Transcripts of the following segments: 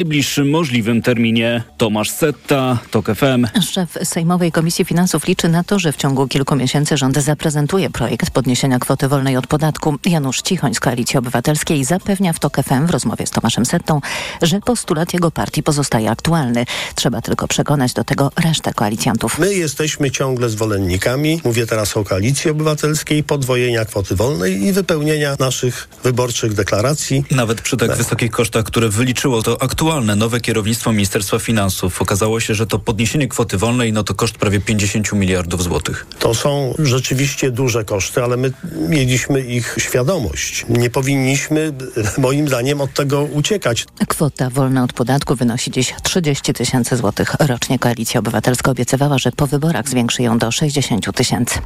najbliższym możliwym terminie. Tomasz Setta, TOK FM. Szef Sejmowej Komisji Finansów liczy na to, że w ciągu kilku miesięcy rząd zaprezentuje projekt podniesienia kwoty wolnej od podatku. Janusz Cichoń z Koalicji Obywatelskiej zapewnia w TOK FM w rozmowie z Tomaszem Settą, że postulat jego partii pozostaje aktualny. Trzeba tylko przekonać do tego resztę koalicjantów. My jesteśmy ciągle zwolennikami, mówię teraz o Koalicji Obywatelskiej, podwojenia kwoty wolnej i wypełnienia naszych wyborczych deklaracji. Nawet przy tak, tak. wysokich kosztach, które wyliczyło to aktualnie aktualne nowe kierownictwo Ministerstwa Finansów okazało się, że to podniesienie kwoty wolnej, no to koszt prawie 50 miliardów złotych. To są rzeczywiście duże koszty, ale my mieliśmy ich świadomość. Nie powinniśmy, moim zdaniem, od tego uciekać. Kwota wolna od podatku wynosi dziś 30 tysięcy złotych rocznie. Koalicja Obywatelska obiecywała, że po wyborach zwiększy ją do 60 tysięcy.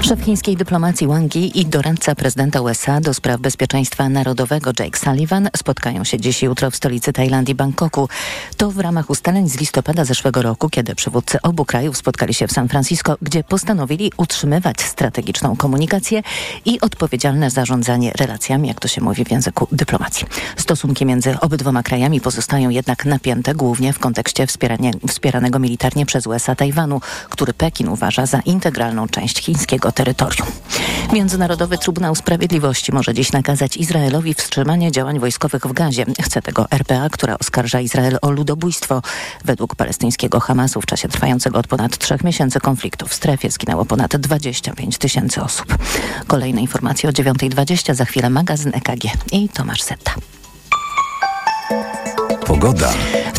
Szef chińskiej dyplomacji Wang Yi i doradca prezydenta USA do spraw bezpieczeństwa narodowego Jake Sullivan spotkają się dziś i jutro w stolicy Tajlandii Tajlandii Bangkoku. To w ramach ustaleń z listopada zeszłego roku, kiedy przywódcy obu krajów spotkali się w San Francisco, gdzie postanowili utrzymywać strategiczną komunikację i odpowiedzialne zarządzanie relacjami, jak to się mówi w języku dyplomacji. Stosunki między obydwoma krajami pozostają jednak napięte, głównie w kontekście wspieranego militarnie przez USA Tajwanu, który Pekin uważa za integralną część chińskiego terytorium. Międzynarodowy Trybunał Sprawiedliwości może dziś nakazać Izraelowi wstrzymanie działań wojskowych w Gazie. Chce tego RPA, która oskarża Izrael o ludobójstwo. Według palestyńskiego Hamasu w czasie trwającego od ponad trzech miesięcy konfliktu w strefie zginęło ponad 25 tysięcy osób. Kolejne informacje o 9.20, za chwilę magazyn EKG i Tomasz Setta. Pogoda.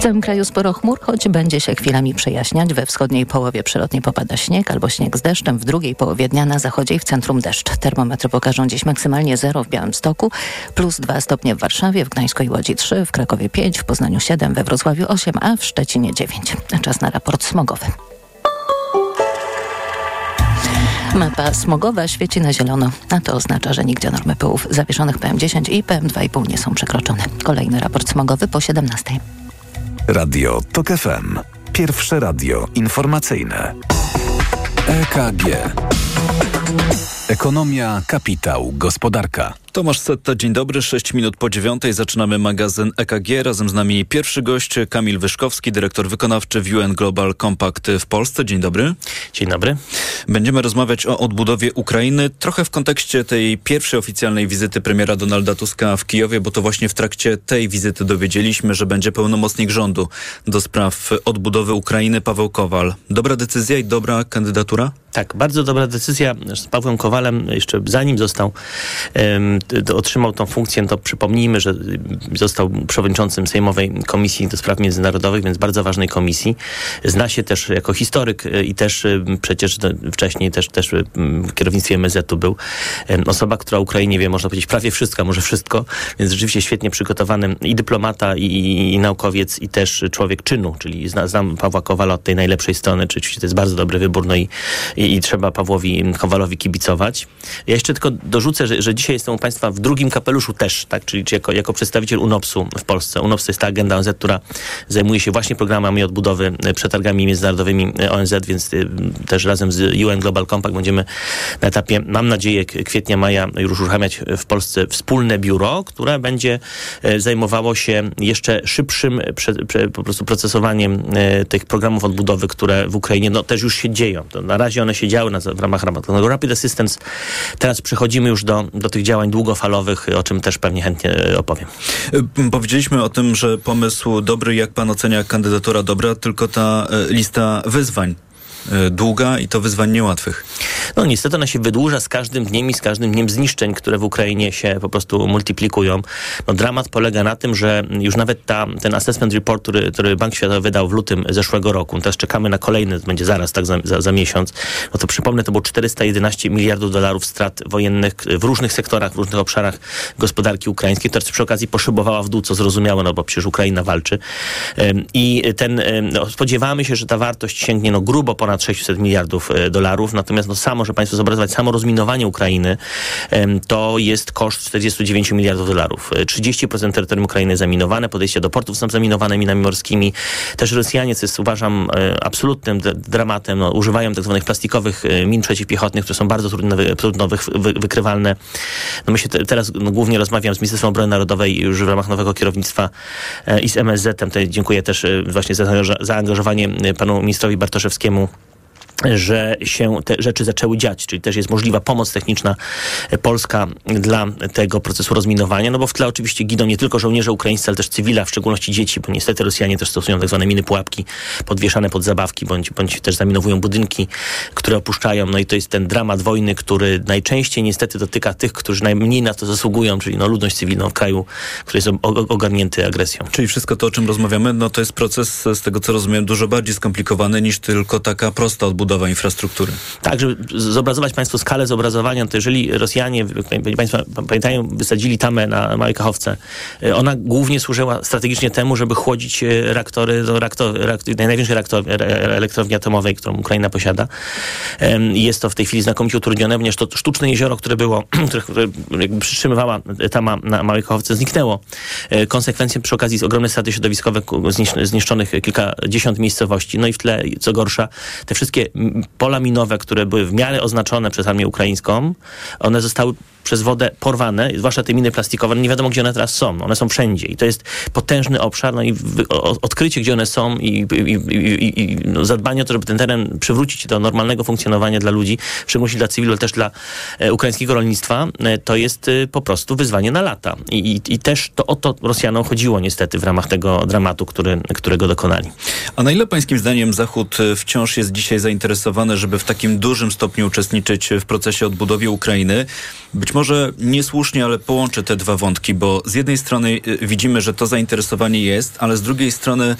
Całym kraju sporo chmur, choć będzie się chwilami przejaśniać. We wschodniej połowie przelotnie popada śnieg albo śnieg z deszczem. W drugiej połowie dnia na zachodzie i w centrum deszcz. Termometry pokażą dziś maksymalnie 0 w Białymstoku, plus 2 stopnie w Warszawie, w Gdańsku i Łodzi 3, w Krakowie 5, w Poznaniu 7, we Wrocławiu 8, a w Szczecinie 9. Czas na raport smogowy. Mapa smogowa świeci na zielono, a to oznacza, że nigdzie normy pyłów zawieszonych PM10 i PM2,5 nie są przekroczone. Kolejny raport smogowy po 17. Radio TOK FM. Pierwsze radio informacyjne. EKG. Ekonomia, kapitał, gospodarka. Tomasz Setta, dzień dobry. 6 minut po dziewiątej zaczynamy magazyn EKG. Razem z nami pierwszy gość Kamil Wyszkowski, dyrektor wykonawczy w UN Global Compact w Polsce. Dzień dobry. Dzień dobry. Będziemy rozmawiać o odbudowie Ukrainy, trochę w kontekście tej pierwszej oficjalnej wizyty premiera Donalda Tuska w Kijowie, bo to właśnie w trakcie tej wizyty dowiedzieliśmy, że będzie pełnomocnik rządu do spraw odbudowy Ukrainy Paweł Kowal. Dobra decyzja i dobra kandydatura? Tak, bardzo dobra decyzja z Pawłem Kowalem, jeszcze zanim został, um, otrzymał tą funkcję, to przypomnijmy, że został przewodniczącym Sejmowej Komisji do Spraw Międzynarodowych, więc bardzo ważnej komisji. Zna się też jako historyk e, i też e, przecież wcześniej też, też w kierownictwie MSZ-u był. Osoba, która Ukrainie wie, można powiedzieć, prawie wszystko, może wszystko, więc rzeczywiście świetnie przygotowany i dyplomata, i, i, naukowiec, i też człowiek czynu, czyli zna, znam Pawła Kowala od tej najlepszej strony, czyli to jest bardzo dobry wybór, no i, i, i trzeba Pawłowi Kowalowi kibicować. Ja jeszcze tylko dorzucę, że, że dzisiaj jestem u Państwa w drugim kapeluszu też, tak, czyli jako, jako przedstawiciel UNOPS-u w Polsce. UNOPS to jest ta agenda ONZ, która zajmuje się właśnie programami odbudowy, e, przetargami międzynarodowymi e, ONZ, więc e, też razem z UN Global Compact będziemy na etapie, mam nadzieję, kwietnia, maja już uruchamiać w Polsce wspólne biuro, które będzie zajmowało się jeszcze szybszym prze, prze, po prostu procesowaniem tych programów odbudowy, które w Ukrainie no, też już się dzieją. To na razie one się działy na, w ramach Rapid Assistance. Teraz przechodzimy już do, do tych działań długofalowych, o czym też pewnie chętnie e, opowiem. E, powiedzieliśmy o tym, że pomysł dobry, jak pan ocenia kandydatura dobra, tylko ta e, lista wyzwań długa i to wyzwań niełatwych. No niestety ona się wydłuża z każdym dniem i z każdym dniem zniszczeń, które w Ukrainie się po prostu multiplikują. No dramat polega na tym, że już nawet ta, ten assessment report, który, który Bank Światowy wydał w lutym zeszłego roku, teraz czekamy na kolejny, będzie zaraz, tak za, za, za miesiąc, no to przypomnę, to było 411 miliardów dolarów strat wojennych w różnych sektorach, w różnych obszarach gospodarki ukraińskiej, która przy okazji poszybowała w dół, co zrozumiałe, no bo przecież Ukraina walczy. I ten, no, spodziewamy się, że ta wartość sięgnie no grubo ponad ponad 600 miliardów e, dolarów, natomiast no, sam może Państwo zobrazować, samo rozminowanie Ukrainy to jest koszt 49 miliardów dolarów. 30% terytorium Ukrainy zaminowane, podejście do portów są zaminowane minami morskimi. Też Rosjanie, co jest uważam absolutnym dramatem, no, używają tak zwanych plastikowych min przeciwpiechotnych, które są bardzo trudno, trudno wy, wy, wykrywalne. No my się te, teraz no, głównie rozmawiam z Ministerstwem Obrony Narodowej już w ramach nowego kierownictwa i z MSZ-em. Dziękuję też właśnie za zaangażowanie panu ministrowi Bartoszewskiemu że się te rzeczy zaczęły dziać, czyli też jest możliwa pomoc techniczna polska dla tego procesu rozminowania, no bo w tle oczywiście giną nie tylko żołnierze ukraińscy, ale też cywila, w szczególności dzieci, bo niestety Rosjanie też stosują tak zwane miny pułapki podwieszane pod zabawki, bądź, bądź też zaminowują budynki, które opuszczają, no i to jest ten dramat wojny, który najczęściej niestety dotyka tych, którzy najmniej na to zasługują, czyli no ludność cywilną w kraju, który jest ogarnięty agresją. Czyli wszystko to, o czym rozmawiamy, no to jest proces, z tego co rozumiem, dużo bardziej skomplikowany niż tylko taka prosta odbudowa budowa infrastruktury. Tak, żeby zobrazować Państwu skalę zobrazowania, to jeżeli Rosjanie, Państwo pamiętają, wysadzili tamę na Małej Kachowce, e, ona głównie służyła strategicznie temu, żeby chłodzić e, reaktory, do reaktor, reaktor, największej elektrowni atomowej, którą Ukraina posiada. Jest to w tej chwili znakomicie utrudnione, ponieważ to sztuczne jezioro, które było, które, jakby przytrzymywała tama na Małej Kachowce, zniknęło. E, konsekwencją przy okazji ogromne straty środowiskowe, zniszczonych kilkadziesiąt miejscowości. No i w tle, co gorsza, te wszystkie pola minowe, które były w miarę oznaczone przez armię ukraińską, one zostały przez wodę porwane, zwłaszcza te miny plastikowe, no nie wiadomo gdzie one teraz są. One są wszędzie i to jest potężny obszar, no i odkrycie gdzie one są i, i, i, i no zadbanie o to, żeby ten teren przywrócić do normalnego funkcjonowania dla ludzi, w szczególności dla cywilów, ale też dla e, ukraińskiego rolnictwa, e, to jest e, po prostu wyzwanie na lata. I, też to o to Rosjanom chodziło niestety w ramach tego dramatu, który, którego dokonali. A na ile pańskim zdaniem Zachód wciąż jest dzisiaj zainteresowany, żeby w takim dużym stopniu uczestniczyć w procesie odbudowy Ukrainy? Być może niesłusznie, ale połączę te dwa wątki, bo z jednej strony y, widzimy, że to zainteresowanie jest, ale z drugiej strony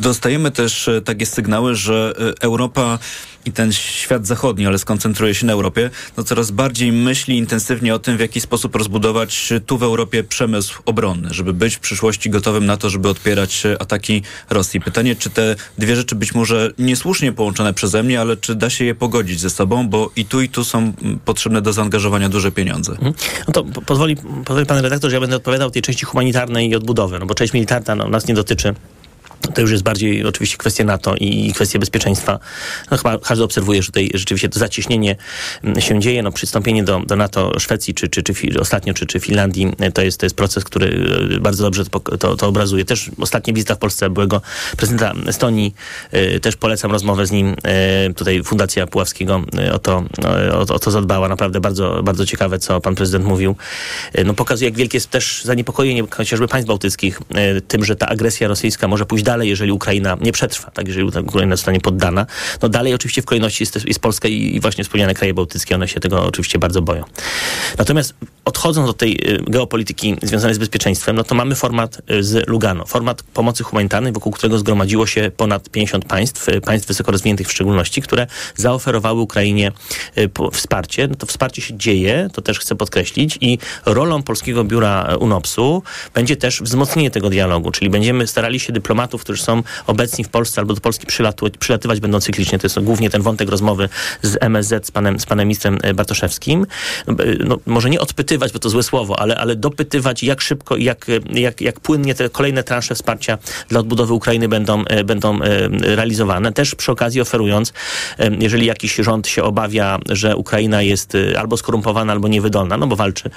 dostajemy też e, takie sygnały, że e, Europa i ten świat zachodni, ale skoncentruje się na Europie, no coraz bardziej myśli intensywnie o tym, w jaki sposób rozbudować tu w Europie przemysł obronny, żeby być w przyszłości gotowym na to, żeby odpierać ataki Rosji. Pytanie, czy te dwie rzeczy być może niesłusznie połączone przeze mnie, ale czy da się je pogodzić ze sobą, bo i tu, i tu są potrzebne do zaangażowania duże pieniądze. Mhm. No to pozwoli, pozwoli pan redaktor, że ja będę odpowiadał tej części humanitarnej i odbudowy, no bo część militarna no, nas nie dotyczy. To już jest bardziej oczywiście kwestia NATO i kwestia bezpieczeństwa. No, chyba każdy obserwuje, że tutaj rzeczywiście to zacieśnienie mm, się dzieje. No, przystąpienie do, do NATO Szwecji, czy, czy, czy ostatnio, czy, czy Finlandii, e, to jest, to jest proces, który e, bardzo dobrze to, to, obrazuje. Też ostatnia wizyta w Polsce byłego prezydenta Estonii. E, też polecam rozmowę z nim. Tutaj Fundacja Puławskiego o to, o, o to zadbała. Naprawdę bardzo, bardzo ciekawe, co pan prezydent mówił. No, pokazuje, jak wielkie jest też zaniepokojenie chociażby państw bałtyckich tym, że ta agresja rosyjska może pójść dalej, jeżeli Ukraina nie przetrwa, tak, jeżeli Ukraina zostanie poddana. No dalej oczywiście w kolejności jest, jest Polska i, i właśnie wspomniane kraje bałtyckie, one się tego oczywiście bardzo boją. Natomiast odchodząc od tej y, geopolityki związanej z bezpieczeństwem, no to mamy format y, z Lugano, format pomocy humanitarnej, wokół którego zgromadziło się ponad 50 państw, y, państw wysoko rozwiniętych w szczególności, które zaoferowały Ukrainie wsparcie. No to wsparcie się dzieje, to też chcę podkreślić i rolą Polskiego Biura UNOPS-u będzie też wzmocnienie tego dialogu, czyli będziemy starali się dyplomatów którzy są obecni w Polsce albo do Polski przylatywać będą cyklicznie. To jest głównie ten wątek rozmowy z MSZ, z panem, z panem ministrem Bartoszewskim. No, no, może nie odpytywać, bo to złe słowo, ale, ale dopytywać, jak szybko i jak, jak, jak płynnie te kolejne transze wsparcia dla odbudowy Ukrainy będą, e, będą realizowane. Też przy okazji oferując, jeżeli jakiś rząd się obawia, że Ukraina jest albo skorumpowana, albo niewydolna, no bo walczy,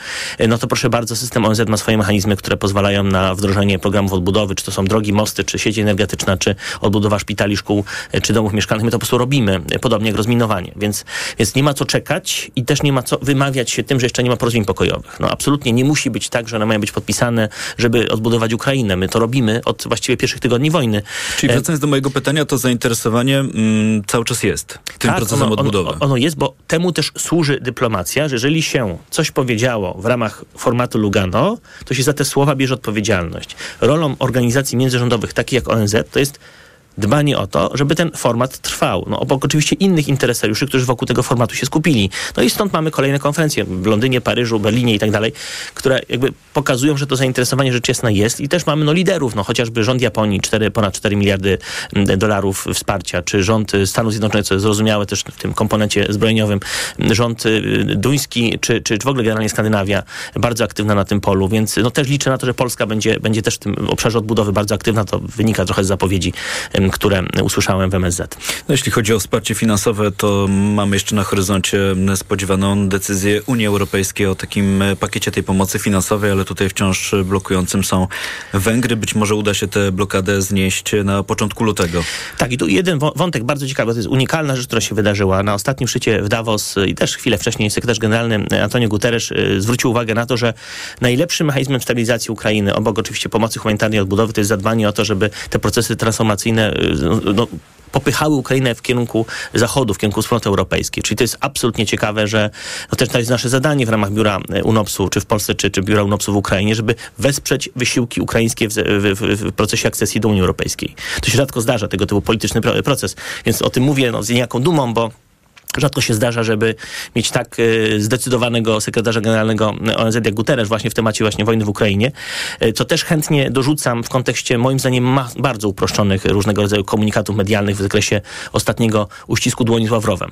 no to proszę bardzo, system ONZ ma swoje mechanizmy, które pozwalają na wdrożenie programów odbudowy, czy to są drogi, mosty, czy sieć energetyczna, czy odbudowa szpitali, szkół, e, czy domów mieszkalnych. My to po prostu robimy, e, podobnie jak rozminowanie. Więc, więc nie ma co czekać i też nie ma co wymawiać się tym, że jeszcze nie ma porozumień pokojowych. No absolutnie nie musi być tak, że one mają być podpisane, żeby odbudować Ukrainę. My to robimy od właściwie pierwszych tygodni wojny. Czyli e, wracając do mojego pytania, to zainteresowanie mm, cały czas jest tym tak, procesem ono, odbudowy. Ono, ono jest, bo temu też służy dyplomacja, że jeżeli się coś powiedziało w ramach formatu Lugano, to się za te słowa bierze odpowiedzialność. Rolą organizacji międzyrządowych, takich jak ONZ, to jest dbanie o to, żeby ten format trwał. No, obok oczywiście innych interesariuszy, którzy wokół tego formatu się skupili. No i stąd mamy kolejne konferencje w Londynie, Paryżu, Berlinie i tak dalej, które jakby pokazują, że to zainteresowanie rzecz jasna jest i też mamy no, liderów, no chociażby rząd Japonii, 4, ponad 4 miliardy mm, dolarów wsparcia, czy rząd Stanów Zjednoczonych, co jest zrozumiałe też w tym komponencie zbrojeniowym, rząd y, duński, czy, czy, czy w ogóle generalnie Skandynawia bardzo aktywna na tym polu, więc no też liczę na to, że Polska będzie, będzie też w tym obszarze odbudowy bardzo aktywna. To wynika trochę z zapowiedzi, które usłyszałem w MSZ. No, jeśli chodzi o wsparcie finansowe, to mamy jeszcze na horyzoncie spodziewaną decyzję Unii Europejskiej o takim e, pakiecie tej pomocy finansowej, ale tutaj wciąż blokującym są Węgry. Być może uda się tę blokadę znieść na początku lutego. Tak, i tu jeden wątek bardzo ciekawy, to jest unikalna rzecz, która się wydarzyła. Na ostatnim szczycie w Davos i też chwilę wcześniej sekretarz generalny Antonio Guterres e, zwrócił uwagę na to, że najlepszym mechanizmem stabilizacji Ukrainy, obok oczywiście pomocy humanitarnej odbudowy, to jest zadbanie o to, żeby te procesy transformacyjne no, no, popychały Ukrainę w kierunku zachodu, w kierunku wspólnoty europejskiej. Czyli to jest absolutnie ciekawe, że no też to jest nasze zadanie w ramach biura e, UNOPS-u, czy w Polsce, czy, czy biura UNOPS-u w Ukrainie, żeby wesprzeć wysiłki ukraińskie w, w, w, procesie akcesji do Unii Europejskiej. To się rzadko zdarza, tego typu polityczny proces. Więc o tym mówię no, z niejaką dumą, bo Rzadko się zdarza, żeby mieć tak e, zdecydowanego sekretarza generalnego ONZ jak Guterres właśnie w temacie właśnie wojny w Ukrainie, e, co też chętnie dorzucam w kontekście moim zdaniem bardzo uproszczonych różnego rodzaju komunikatów medialnych w zakresie ostatniego uścisku dłoni z Ławrowem.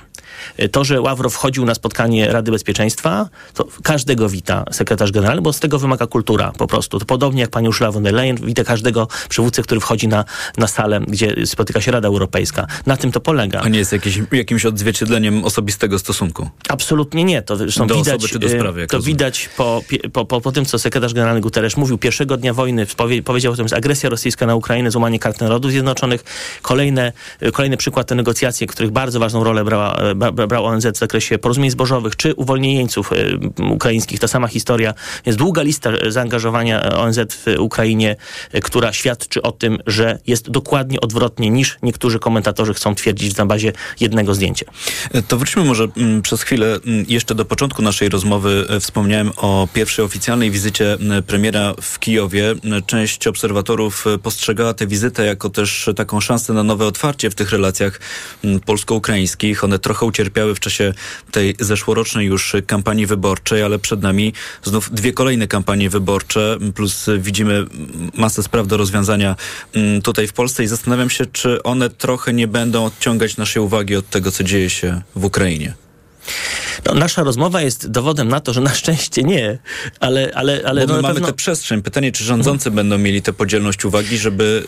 E, to, że Ławrow wchodził na spotkanie Rady Bezpieczeństwa, to każdego wita sekretarz generalny, bo z tego wymaga kultura po prostu. To podobnie jak pani Ursula von der Leyen wita każdego przywódcę, który wchodzi na, na salę, gdzie spotyka się Rada Europejska. Na tym to polega. A nie jest jakimś odzwierciedleniem osobistego stosunku. Absolutnie nie. To zresztą do widać, osoby do sprawy, to widać po, po, po, po, tym, co sekretarz generalny Guterres mówił pierwszego dnia wojny, powiedział o tym, że agresja rosyjska na Ukrainę, złamanie kart Narodów Zjednoczonych. Kolejne, kolejny przykład te negocjacje, których bardzo ważną rolę brała, brał ONZ w zakresie porozumień zbożowych, czy uwolnienie jeńców ukraińskich. Ta sama historia. Jest długa lista zaangażowania ONZ w Ukrainie, która świadczy o tym, że jest dokładnie odwrotnie niż niektórzy komentatorzy chcą twierdzić na bazie jednego zdjęcia. To wróćmy może mm, przez chwilę mm, jeszcze do początku naszej rozmowy. E, wspomniałem o pierwszej oficjalnej wizycie premiera w Kijowie. Część obserwatorów e, postrzegała tę wizytę jako też taką szansę na nowe otwarcie w tych relacjach polsko-ukraińskich. One trochę ucierpiały w czasie tej zeszłorocznej już kampanii wyborczej, ale przed nami znów dwie kolejne kampanie wyborcze, plus widzimy masę spraw do rozwiązania tutaj w Polsce i zastanawiam się, czy one trochę nie będą odciągać naszej uwagi od tego, co dzieje się w Ukrainie. No, nasza rozmowa jest dowodem na to, że na szczęście nie, ale... ale, ale no, mamy pewno... tę przestrzeń. Pytanie, czy rządzący hmm. będą mieli tę podzielność uwagi, żeby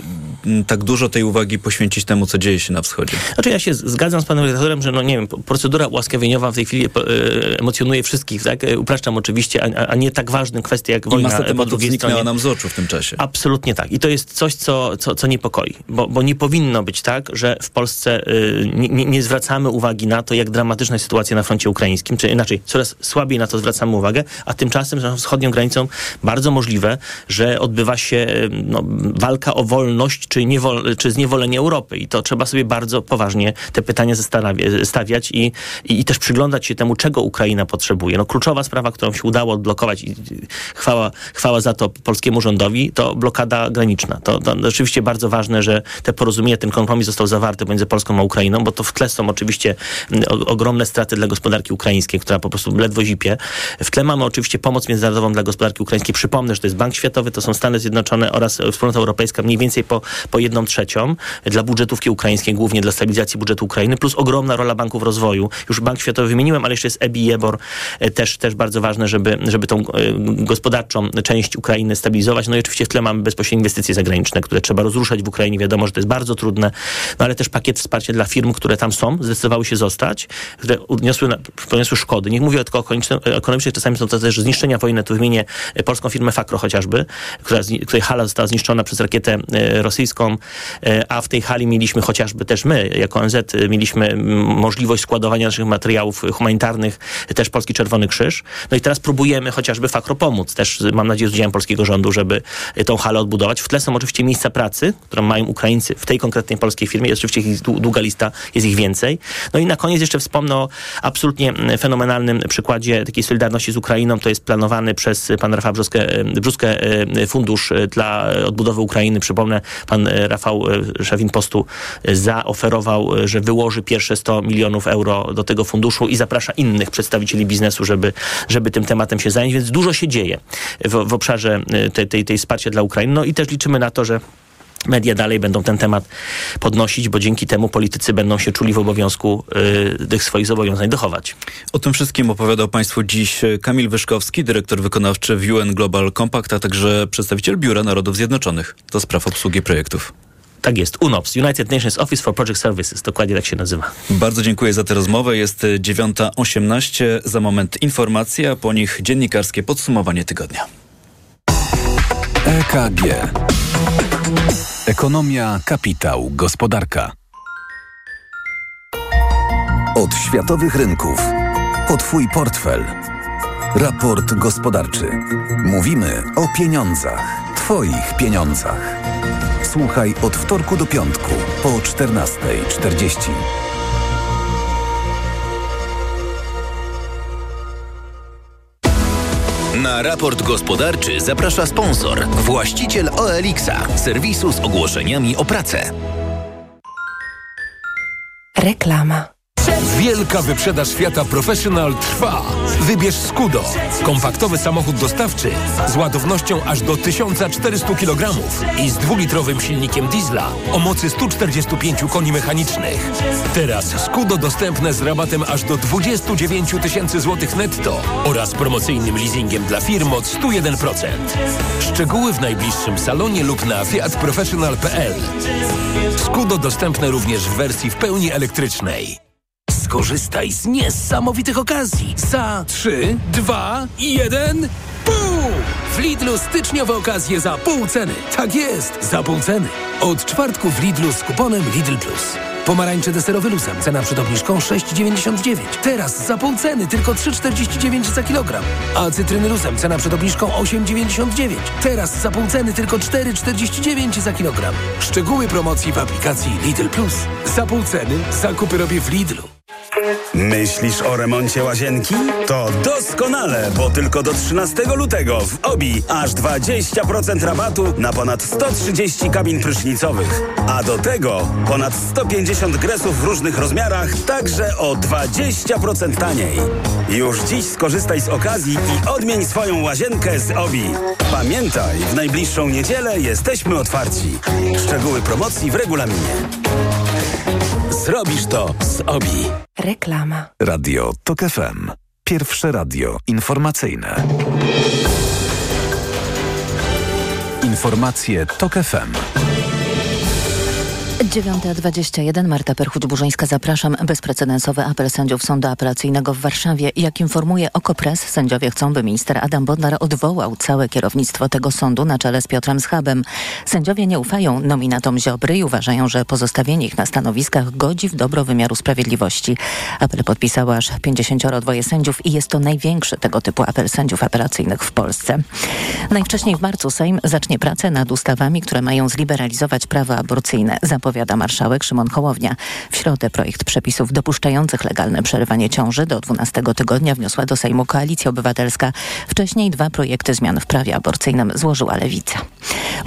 tak dużo tej uwagi poświęcić temu, co dzieje się na wschodzie? Znaczy ja się zgadzam z panem redaktorem, że no nie wiem, procedura ułaskawieniowa w tej chwili e, emocjonuje wszystkich, tak? E, upraszczam oczywiście, a, a nie tak ważne kwestie jak I wojna masa po drugiej stronie. nam z oczu w tym czasie. Absolutnie tak. I to jest coś, co, co, co niepokoi, bo, bo nie powinno być tak, że w Polsce y, nie, nie zwracamy uwagi na to, jak dramatyczna jest sytuacja na froncie ukraińskim, czy inaczej, coraz słabiej na to zwracamy uwagę, a tymczasem za wschodnią granicą bardzo możliwe, że odbywa się no, walka o wolność, czy, niewol, czy zniewolenie Europy. I to trzeba sobie bardzo poważnie te pytania stawiać i, i, i, też przyglądać się temu, czego Ukraina potrzebuje. No, kluczowa sprawa, którą się udało odblokować i chwała, chwała za to polskiemu rządowi, to blokada graniczna. To, to oczywiście bardzo ważne, że te porozumienie, ten kompromis został zawarty między Polską a Ukrainą, bo to w tle są oczywiście ogromne straty dla gospodarki ukraińskiej, która po prostu ledwo zipie. W tle mamy oczywiście pomoc międzynarodową dla gospodarki ukraińskiej. Przypomnę, że to jest Bank Światowy, to są Stany Zjednoczone oraz Wspólnota Europejska, mniej więcej po, po jedną trzecią dla budżetówki ukraińskiej, głównie dla stabilizacji budżetu Ukrainy, plus ogromna rola banków rozwoju. Już Bank Światowy wymieniłem, ale jeszcze jest EBI, EBOR, e, też, też bardzo ważne, żeby, żeby tą e, gospodarczą część Ukrainy stabilizować. No i oczywiście w tle mamy bezpośrednie inwestycje zagraniczne, które trzeba rozruszać w Ukrainie. Wiadomo, że to jest bardzo trudne, no ale też pakiet wsparcia dla firm, które tam są, zdecydowały się zostać, które odniosły, poniosły szkody. Nie mówię tylko o ekonomicznych, czasami są to też zniszczenia wojenne. Tu wymienię e, polską firmę Fakro chociażby, która, której hala została zniszczona przez rakietę rosyjską, a w tej hali mieliśmy chociażby też my, jako ONZ, mieliśmy możliwość składowania naszych materiałów humanitarnych, też Polski Czerwony Krzyż. No i teraz próbujemy chociażby Fakro pomóc. Też mam nadzieję z udziałem polskiego rządu, żeby tą halę odbudować. W tle są oczywiście miejsca pracy, które mają Ukraińcy w tej konkretnej polskiej firmie. Jest oczywiście ich długa lista, jest ich więcej. No i na koniec jeszcze wspomnę o absolutnie fenomenalnym przykładzie takiej solidarności z Ukrainą. To jest planowany przez pana Rafała Brzuskę, Brzuskę fundusz dla odbudowy Ukrainy. Przypomnę, pan pan Rafał Szewin Postu zaoferował, że wyłoży pierwsze 100 milionów euro do tego funduszu i zaprasza innych przedstawicieli biznesu, żeby, żeby tym tematem się zająć, więc dużo się dzieje w, w obszarze tej, tej, tej wsparcia dla Ukrainy. No i też liczymy na to, że media dalej będą ten temat podnosić, bo dzięki temu politycy będą się czuli w obowiązku y, tych swoich zobowiązań dochować. O tym wszystkim opowiadał Państwu dziś Kamil Wyszkowski, dyrektor wykonawczy w UN Global Compact, a także przedstawiciel Biura Narodów Zjednoczonych do spraw obsługi projektów. Tak jest, UNOPS, United Nations Office for Project Services, dokładnie tak się nazywa. Bardzo dziękuję za tę rozmowę. Jest 9.18, za moment informacja, a po nich dziennikarskie podsumowanie tygodnia. EKG Ekonomia, kapitał, gospodarka. Od światowych rynków. Po Twój portfel. Raport gospodarczy. Mówimy o pieniądzach. Twoich pieniądzach. Słuchaj od wtorku do piątku po 14.40. Na raport gospodarczy zaprasza sponsor, właściciel OLX-a, serwisu z ogłoszeniami o pracę. Reklama. Wielka wyprzedaż Fiata Professional trwa. Wybierz Skudo. Kompaktowy samochód dostawczy z ładownością aż do 1400 kg i z dwulitrowym silnikiem diesla o mocy 145 koni mechanicznych. Teraz Skudo dostępne z rabatem aż do 29 tysięcy złotych netto oraz promocyjnym leasingiem dla firm od 101%. Szczegóły w najbliższym salonie lub na fiatprofessional.pl. Skudo dostępne również w wersji w pełni elektrycznej. Skorzystaj z niesamowitych okazji. Za 3, 2, 1, pół! W Lidlu styczniowe okazje za pół ceny. Tak jest, za pół ceny. Od czwartku w Lidlu z kuponem Lidl Plus. Pomarańcze deserowy luzem, cena przed obniżką 6,99. Teraz za pół ceny, tylko 3,49 za kilogram. A cytryny luzem, cena przed obniżką 8,99. Teraz za pół ceny, tylko 4,49 za kilogram. Szczegóły promocji w aplikacji Lidl Plus. Za pół ceny zakupy robię w Lidlu. Myślisz o remoncie łazienki? To doskonale, bo tylko do 13 lutego w OBI aż 20% rabatu na ponad 130 kabin prysznicowych. A do tego ponad 150 gresów w różnych rozmiarach, także o 20% taniej. Już dziś skorzystaj z okazji i odmień swoją łazienkę z OBI. Pamiętaj, w najbliższą niedzielę jesteśmy otwarci. Szczegóły promocji w regulaminie. Zrobisz to z OBI. Reklama. Radio TOK FM. Pierwsze radio informacyjne. Informacje TOK FM. 9.21 Marta Perchuć-Burzyńska zapraszam. Bezprecedensowy apel sędziów Sądu Apelacyjnego w Warszawie. Jak informuje Okopres, sędziowie chcą, by minister Adam Bodnar odwołał całe kierownictwo tego sądu na czele z Piotrem Schabem. Sędziowie nie ufają nominatom Ziobry i uważają, że pozostawienie ich na stanowiskach godzi w dobro wymiaru sprawiedliwości. Apel podpisało aż 52 sędziów i jest to największy tego typu apel sędziów apelacyjnych w Polsce. Najwcześniej w marcu Sejm zacznie pracę nad ustawami, które mają zliberalizować prawo aborcyjne. Zapowiada marszałek Szymon Hołownia. W środę projekt przepisów dopuszczających legalne przerywanie ciąży do 12 tygodnia wniosła do Sejmu Koalicja Obywatelska. Wcześniej dwa projekty zmian w prawie aborcyjnym złożyła Lewica.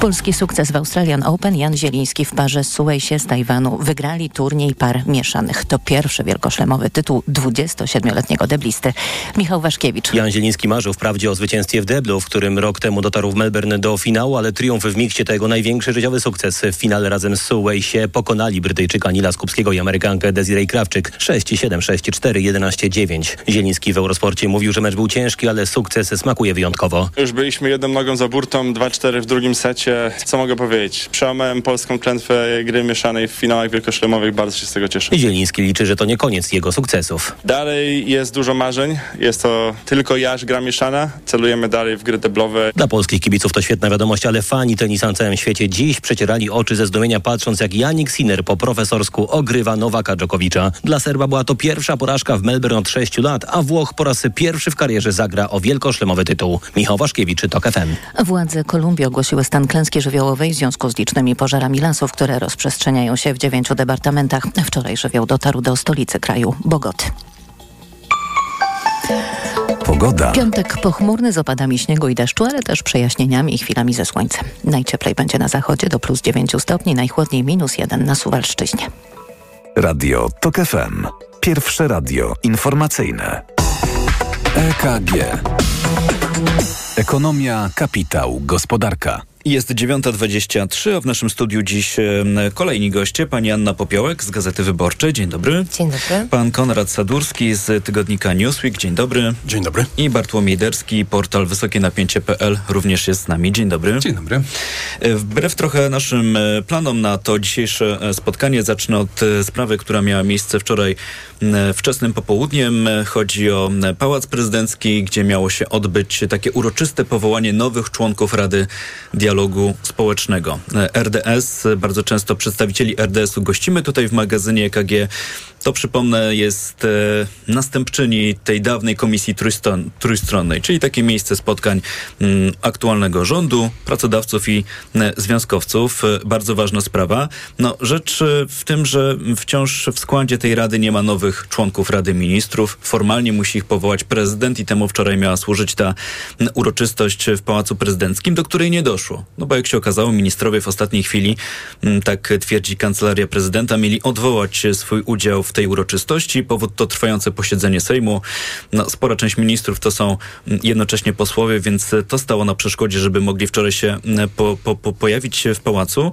Polski sukces w Australian Open. Jan Zieliński w parze z Suejsie z Tajwanu wygrali turniej par mieszanych. To pierwszy wielkoszlemowy tytuł 27-letniego deblisty. Michał Waszkiewicz. Jan Zieliński marzył wprawdzie o zwycięstwie w deblu, w którym rok temu dotarł w Melbourne do finału, ale triumf w mikście to jego największy życiowy sukces. W finale razem z Suejsie pokonali Brytyjczyka Nila Skupskiego i Amerykankę Desiree Krawczyk 6-7, 6-4, 11-9. Zieliński w Eurosporcie mówił, że mecz był ciężki, ale sukces smakuje wyjątkowo. Już byliśmy jedną nogą za burtą, 2-4 w drugim secie. Co mogę powiedzieć? Przełamałem polską klętwę gry mieszanej w finałach wielkoszlemowych. Bardzo się z tego cieszę. Zieliński liczy, że to nie koniec jego sukcesów. Dalej jest dużo marzeń. Jest to tylko jaż gra mieszana. Celujemy dalej w gry deblowe. Dla polskich kibiców to świetna wiadomość, ale fani tenisa na całym świecie dziś przecierali oczy ze zdumienia patrząc jak Janik Sinner po profesorsku ogrywa Nowaka Dżokowicza. Dla Serba była to pierwsza porażka w Melbourne od 6 lat, a Włoch po raz pierwszy w karierze zagra o wielkoszlemowy tytuł. Michał Waszkiewicz, TOK FM. Władze Kolumbii ogłosiły stan klęski żywiołowej w związku z licznymi pożarami lasów, które rozprzestrzeniają się w dziewięciu departamentach. Wczoraj żywioł dotarł do stolicy kraju, Bogoty. Pogoda. Piątek pochmurny z opadami śniegu i deszczu, ale też przejaśnieniami i chwilami ze słońcem. Najcieplej będzie na zachodzie do plus 9 stopni, najchłodniej minus 1 na Suwalszczyźnie. Radio TOK FM. Pierwsze radio informacyjne. EKG. Ekonomia, kapitał, gospodarka. Jest 9.23, a w naszym studiu dziś kolejni goście. Pani Anna Popiołek z Gazety Wyborczej. Dzień dobry. Dzień dobry. Pan Konrad Sadurski z tygodnika Newsweek. Dzień dobry. Dzień dobry. I Bartłomiej Derski, portal wysokienapięcie.pl również jest z nami. Dzień dobry. Dzień dobry. E, wbrew trochę naszym e, planom na to dzisiejsze e, spotkanie, zacznę od sprawy, która miała miejsce wczoraj wczesnym popołudniem. Chodzi o Pałac Prezydencki, gdzie miało się odbyć takie uroczyste powołanie nowych członków Rady Dialogu dialogu społecznego. RDS, bardzo często przedstawicieli RDS-u gościmy tutaj w magazynie EKG. To przypomnę jest e, następczyni tej dawnej komisji trójstron, trójstronnej, czyli takie miejsce spotkań mm, aktualnego rządu, pracodawców i e, związkowców. E, bardzo ważna sprawa. No, rzecz w tym, że wciąż w składzie tej rady nie ma nowych członków Rady Ministrów. Formalnie musi ich powołać prezydent i temu wczoraj miała służyć ta uroczystość w Pałacu Prezydenckim, do której nie doszło. No bo jak się okazało, ministrowie w ostatniej chwili, tak twierdzi kancelaria prezydenta, mieli odwołać swój udział w tej uroczystości. Powód to trwające posiedzenie Sejmu. No, spora część ministrów to są mm, jednocześnie posłowie, więc to stało na przeszkodzie, żeby mogli wczoraj się mm, po, po, po pojawić w pałacu.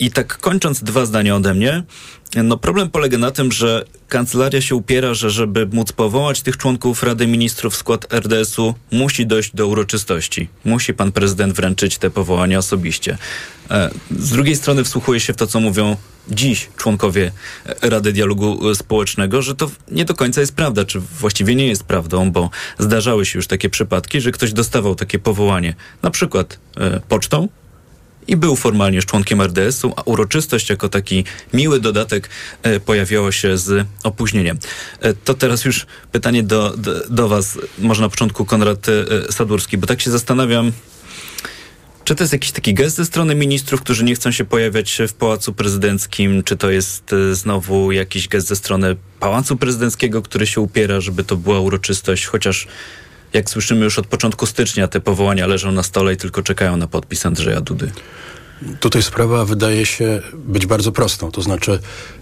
I tak kończąc dwa zdania ode mnie, no problem polega na tym, że kancelaria się upiera, że żeby móc powołać tych członków Rady Ministrów w skład RDS-u, musi dojść do uroczystości. Musi pan prezydent wręczyć te powołania osobiście. E, z drugiej strony wsłuchuje się w to, co mówią dziś członkowie Rady Dialogu Społecznego, że to nie do końca jest prawda, czy właściwie nie jest prawdą, bo zdarzały się już takie przypadki, że ktoś dostawał takie powołanie, na przykład e, pocztą, i był formalnie członkiem RDS-u, a uroczystość jako taki miły dodatek e, pojawiała się z opóźnieniem. E, to teraz już pytanie do, do, do Was, może na początku Konrad e, Sadurski, bo tak się zastanawiam, czy to jest jakiś taki gest ze strony ministrów, którzy nie chcą się pojawiać w Pałacu Prezydenckim? Czy to jest znowu jakiś gest ze strony Pałacu Prezydenckiego, który się upiera, żeby to była uroczystość, chociaż jak słyszymy już od początku stycznia, te powołania leżą na stole i tylko czekają na podpis Andrzeja Dudy. Tutaj sprawa wydaje się być bardzo prostą. To znaczy,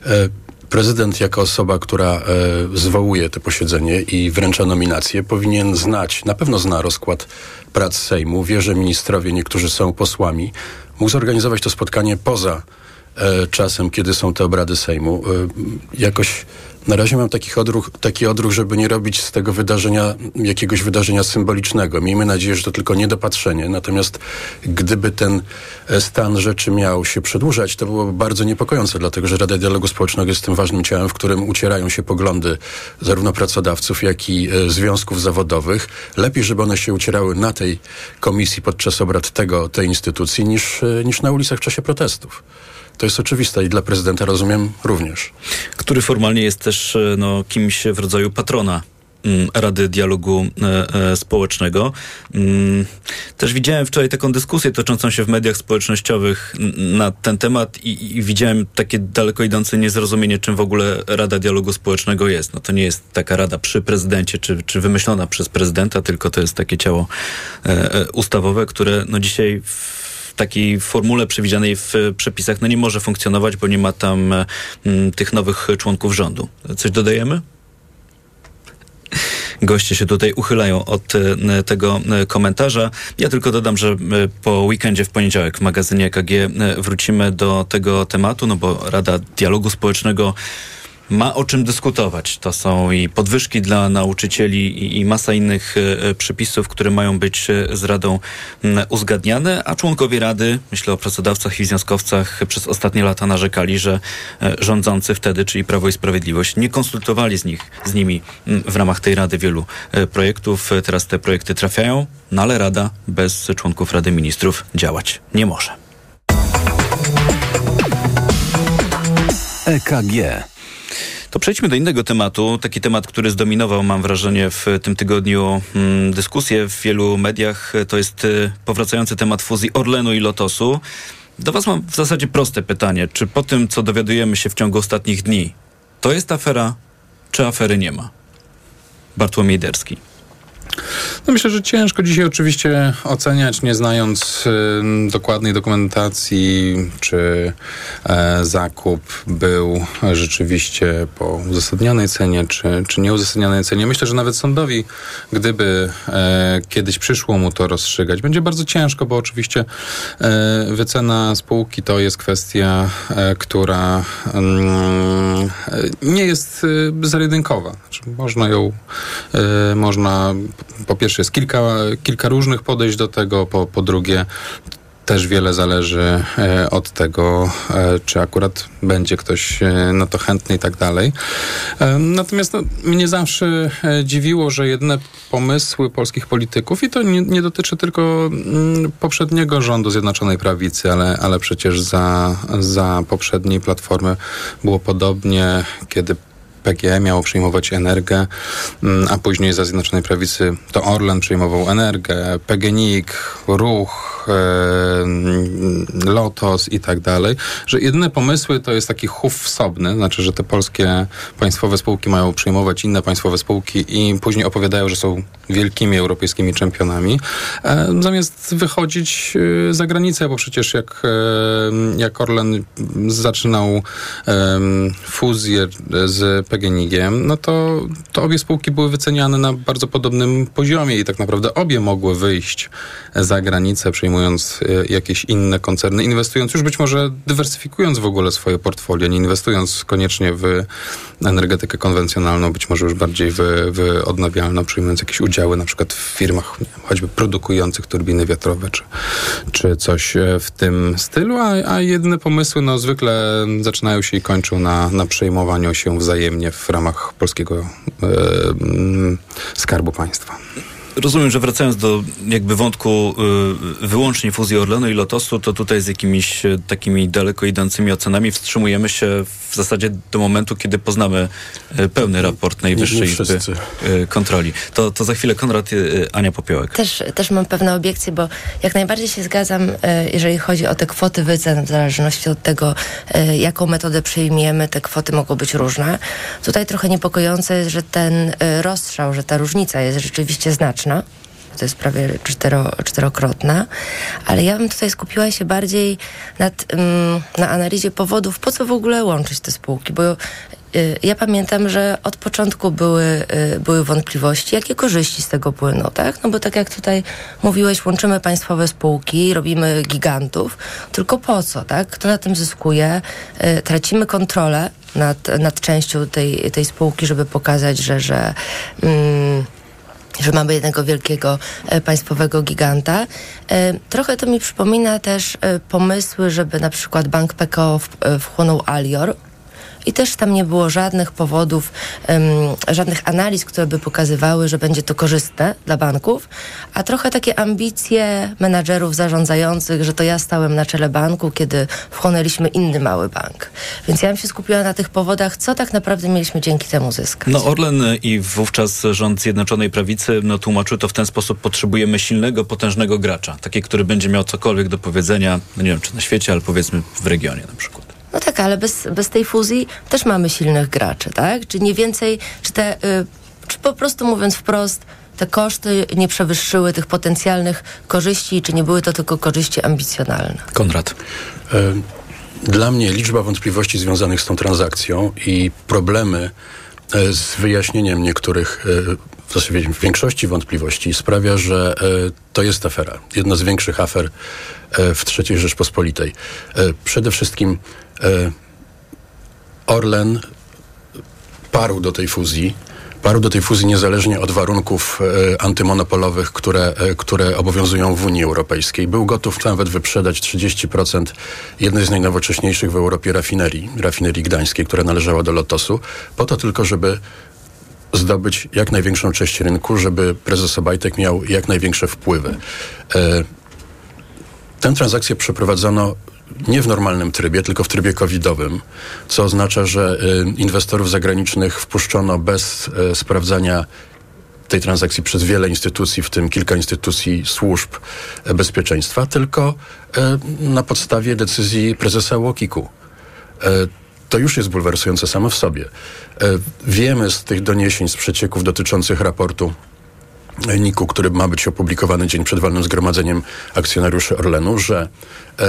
e, prezydent jako osoba, która e, zwołuje to posiedzenie i wręcza nominację, powinien znać, na pewno zna rozkład prac Sejmu, wie, że ministrowie, niektórzy są posłami, mógł zorganizować to spotkanie poza e, czasem, kiedy są te obrady Sejmu. E, jakoś na razie mam taki odruch, taki odruch, żeby nie robić z tego wydarzenia jakiegoś wydarzenia symbolicznego. Miejmy nadzieję, że to tylko niedopatrzenie. Natomiast gdyby ten e, stan rzeczy miał się przedłużać, to byłoby bardzo niepokojące, dlatego że Rada Dialogu Społecznego jest tym ważnym ciałem, w którym ucierają się poglądy zarówno pracodawców, jak i e, związków zawodowych. Lepiej, żeby one się ucierały na tej komisji podczas obrad tego, tej instytucji, niż, e, niż na ulicach w czasie protestów. To jest oczywiste i dla prezydenta rozumiem również. Który formalnie jest też e, no, kimś w rodzaju patrona mm, Rady Dialogu e, e, Społecznego. Mm, też widziałem wczoraj taką dyskusję toczącą się w mediach społecznościowych na ten temat i, i, widziałem takie daleko idące niezrozumienie, czym w ogóle Rada Dialogu Społecznego jest. No to nie jest taka rada przy prezydencie, czy, czy wymyślona przez prezydenta, tylko to jest takie ciało ustawowe, które no dzisiaj w takiej formule przewidzianej w przepisach no nie może funkcjonować, bo nie ma tam mm, tych nowych członków rządu. Coś dodajemy? goście się tutaj uchylają od e, tego e, komentarza. Ja tylko dodam, że e, po weekendzie w poniedziałek w magazynie EKG wrócimy do tego tematu, no bo Rada Dialogu Społecznego ma o czym dyskutować. To są i podwyżki dla nauczycieli i, i masa innych e, przepisów, które mają być e, z Radą uzgadniane, a członkowie Rady, myślę o pracodawcach i związkowcach, przez ostatnie lata narzekali, że e, rządzący wtedy, czyli Prawo i Sprawiedliwość, nie konsultowali z, nich, z nimi w ramach tej Rady wielu e, projektów. Teraz te projekty trafiają, no ale Rada bez członków Rady Ministrów działać nie może. EKG. To przejdźmy do innego tematu. Taki temat, który zdominował, mam wrażenie, w tym tygodniu mm, dyskusję w wielu mediach. To jest y, powracający temat fuzji Orlenu i Lotosu. Do Was mam w zasadzie proste pytanie. Czy po tym, co dowiadujemy się w ciągu ostatnich dni, to jest afera, czy afery nie ma? Bartłomiej Derski. No myślę, że ciężko dzisiaj oczywiście oceniać, nie znając y, dokładnej dokumentacji, czy e, zakup był rzeczywiście po uzasadnionej cenie, czy, czy nieuzasadnionej cenie. Myślę, że nawet sądowi, gdyby e, kiedyś przyszło mu to rozstrzygać, będzie bardzo ciężko, bo oczywiście e, wycena spółki to jest kwestia, która mm, nie jest zero-jedynkowa. Znaczy, można ją, można po pierwsze jest kilka, kilka różnych podejść do tego, po, po drugie też wiele zależy e, od tego, e, czy akurat będzie ktoś e, na to chętny i tak dalej. Natomiast no, mnie zawsze dziwiło, że jedne pomysły polskich polityków, i to nie, nie dotyczy tylko mm, poprzedniego rządu Zjednoczonej Prawicy, ale, ale przecież za, za poprzedniej platformy było podobnie, kiedy PGE miało przejmować Energię, mm, a później za Zjednoczonej Prawicy to Orlen przejmował Energię, PGNiG, Ruch, e, mm, Lotos i tak dalej, że jedyne pomysły to jest taki chów wsobny, znaczy, że te polskie państwowe spółki mają przejmować inne państwowe spółki i później opowiadają, że są wielkimi europejskimi czempionami, e, zamiast wychodzić e, za granicę, bo przecież jak, e, jak Orlen zaczynał fuzję z PGNiG-iem, no to, to obie spółki były wyceniane na bardzo podobnym poziomie i tak naprawdę obie mogły wyjść za granicę, przejmując e, jakieś inne koncerny, inwestując już być może dywersyfikując w ogóle swoje portfolio, nie inwestując koniecznie w energetykę konwencjonalną, być może już bardziej w, w odnawialną, przyjmując jakieś udziały na przykład w firmach nie wiem, choćby produkujących turbiny wiatrowe, czy, czy coś e, w tym stylu, a, a jedyne pomysły no, zwykle zaczynają się i kończą na, na przejmowaniu się wzajemnie w ramach polskiego e, Skarbu Państwa. Rozumiem, że wracając do jakby wątku y, wyłącznie fuzji Orlenu i Lotosu, to tutaj z jakimiś y, takimi daleko idącymi ocenami wstrzymujemy się w zasadzie do momentu, kiedy poznamy y, pełny raport Najwyższej Izby y, Kontroli. To, to za chwilę Konrad, y, Ania Popiołek. Też, też mam pewne obiekcje, bo jak najbardziej się zgadzam, e, jeżeli chodzi o te kwoty wycen, w zależności od tego, e, jaką metodę przyjmiemy, te kwoty mogą być różne. Tutaj trochę niepokojące jest, że ten e, rozstrzał, że ta różnica jest rzeczywiście znaczna. To jest prawie cztero, czterokrotna, ale ja bym tutaj skupiła się bardziej nad, ym, na analizie powodów, po co w ogóle łączyć te spółki, bo y, ja pamiętam, że od początku były, y, były wątpliwości, jakie korzyści z tego płyną, tak? No bo tak jak tutaj mówiłeś, łączymy państwowe spółki, robimy gigantów, tylko po co, tak? Kto na tym zyskuje? Y, Tracimy kontrolę nad, nad częścią tej, tej spółki, żeby pokazać, że, że mm, że mamy jednego wielkiego e, państwowego giganta. E, trochę to mi przypomina też e, pomysły, żeby na przykład bank PKO wchłonął Alior. I też tam nie było żadnych powodów, żadnych analiz, które by pokazywały, że będzie to korzystne dla banków, a trochę takie ambicje menadżerów zarządzających, że to ja stałem na czele banku, kiedy wchłonęliśmy inny mały bank. Więc ja bym się skupiła na tych powodach, co tak naprawdę mieliśmy dzięki temu zyskać. No Orlen i wówczas rząd Zjednoczonej Prawicy no, tłumaczył to w ten sposób, potrzebujemy silnego, potężnego gracza. Taki, który będzie miał cokolwiek do powiedzenia, no nie wiem, czy na świecie, ale powiedzmy w regionie na przykład. No tak, ale bez, bez tej fuzji też mamy silnych graczy, tak? Czy nie więcej, czy te, y, czy po prostu mówiąc wprost, te koszty nie przewyższyły tych potencjalnych korzyści, czy nie były to tylko korzyści ambicjonalne? Konrad. E, Dla mnie liczba wątpliwości związanych z tą transakcją i problemy e, z wyjaśnieniem niektórych, w zasadzie większości wątpliwości sprawia, że to jest afera. Jedna z większych afer w III Rzeczpospolitej. Przede wszystkim Orlen parł do tej fuzji. Parł do tej fuzji niezależnie od warunków e, antymonopolowych, które, e, które obowiązują w Unii Europejskiej. Był gotów nawet wyprzedać 30% jednej z najnowocześniejszych w Europie rafinerii, rafinerii gdańskiej, która należała do Lotosu, po to tylko, żeby zdobyć jak największą część rynku, żeby prezes Obajtek miał jak największe wpływy. E, Tę transakcję przeprowadzono nie w normalnym trybie, tylko w trybie covidowym, co oznacza, że y, inwestorów zagranicznych wpuszczono bez y, sprawdzania tej transakcji przez wiele instytucji, w tym kilka instytucji służb e, bezpieczeństwa, tylko e, na podstawie decyzji prezesa Łokiku. E, to już jest bulwersujące samo w sobie. Wiemy z tych doniesień, z przecieków dotyczących raportu NIK-u, który ma być opublikowany dzień przed walnym zgromadzeniem akcjonariuszy Orlenu, że e,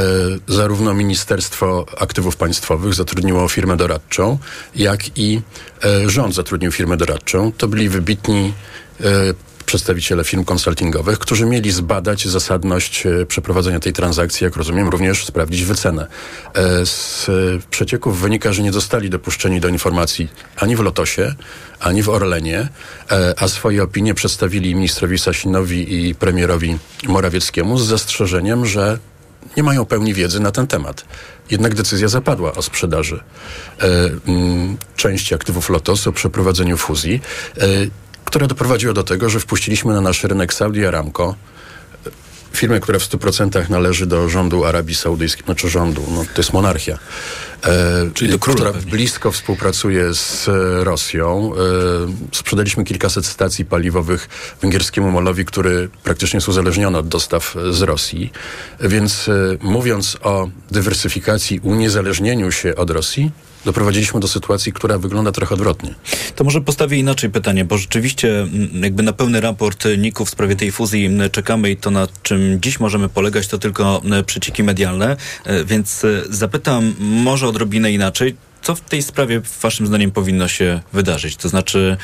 zarówno Ministerstwo Aktywów Państwowych zatrudniło firmę doradczą, jak i e, rząd zatrudnił firmę doradczą. To byli wybitni e, przedstawiciele firm konsultingowych, którzy mieli zbadać zasadność e, przeprowadzenia tej transakcji, jak rozumiem, również sprawdzić wycenę. E, Z e, przecieków wynika, że nie zostali dopuszczeni do informacji ani w Lotosie, ani w Orlenie, a swoje opinie przedstawili ministrowi Sasinowi i premierowi Morawieckiemu z zastrzeżeniem, że nie mają pełni wiedzy na ten temat. Jednak decyzja zapadła o sprzedaży e, mm, części aktywów Lotosu, o przeprowadzeniu fuzji, e, która doprowadziła do tego, że wpuściliśmy na nasz rynek Saudi Aramco, e, firmę, która w 100% należy do rządu Arabii Saudyjskiej, znaczy rządu, no, to jest monarchia. E, Czyli do króla która pewnie. blisko współpracuje z e, Rosją. E, sprzedaliśmy kilkaset stacji paliwowych węgierskiemu molowi, który praktycznie jest uzależniony od dostaw e, z Rosji. Więc e, mówiąc o dywersyfikacji, uniezależnieniu się od Rosji, doprowadziliśmy do sytuacji, która wygląda trochę odwrotnie. To może postawię inaczej pytanie, bo rzeczywiście mm, jakby na pełny raport NIK-u w sprawie tej fuzji mm, czekamy i to na czym dziś możemy polegać to tylko mm, przecieki medialne, E, więc e, zapytam może odrobinę inaczej, co w tej sprawie waszym zdaniem powinno się wydarzyć? To znaczy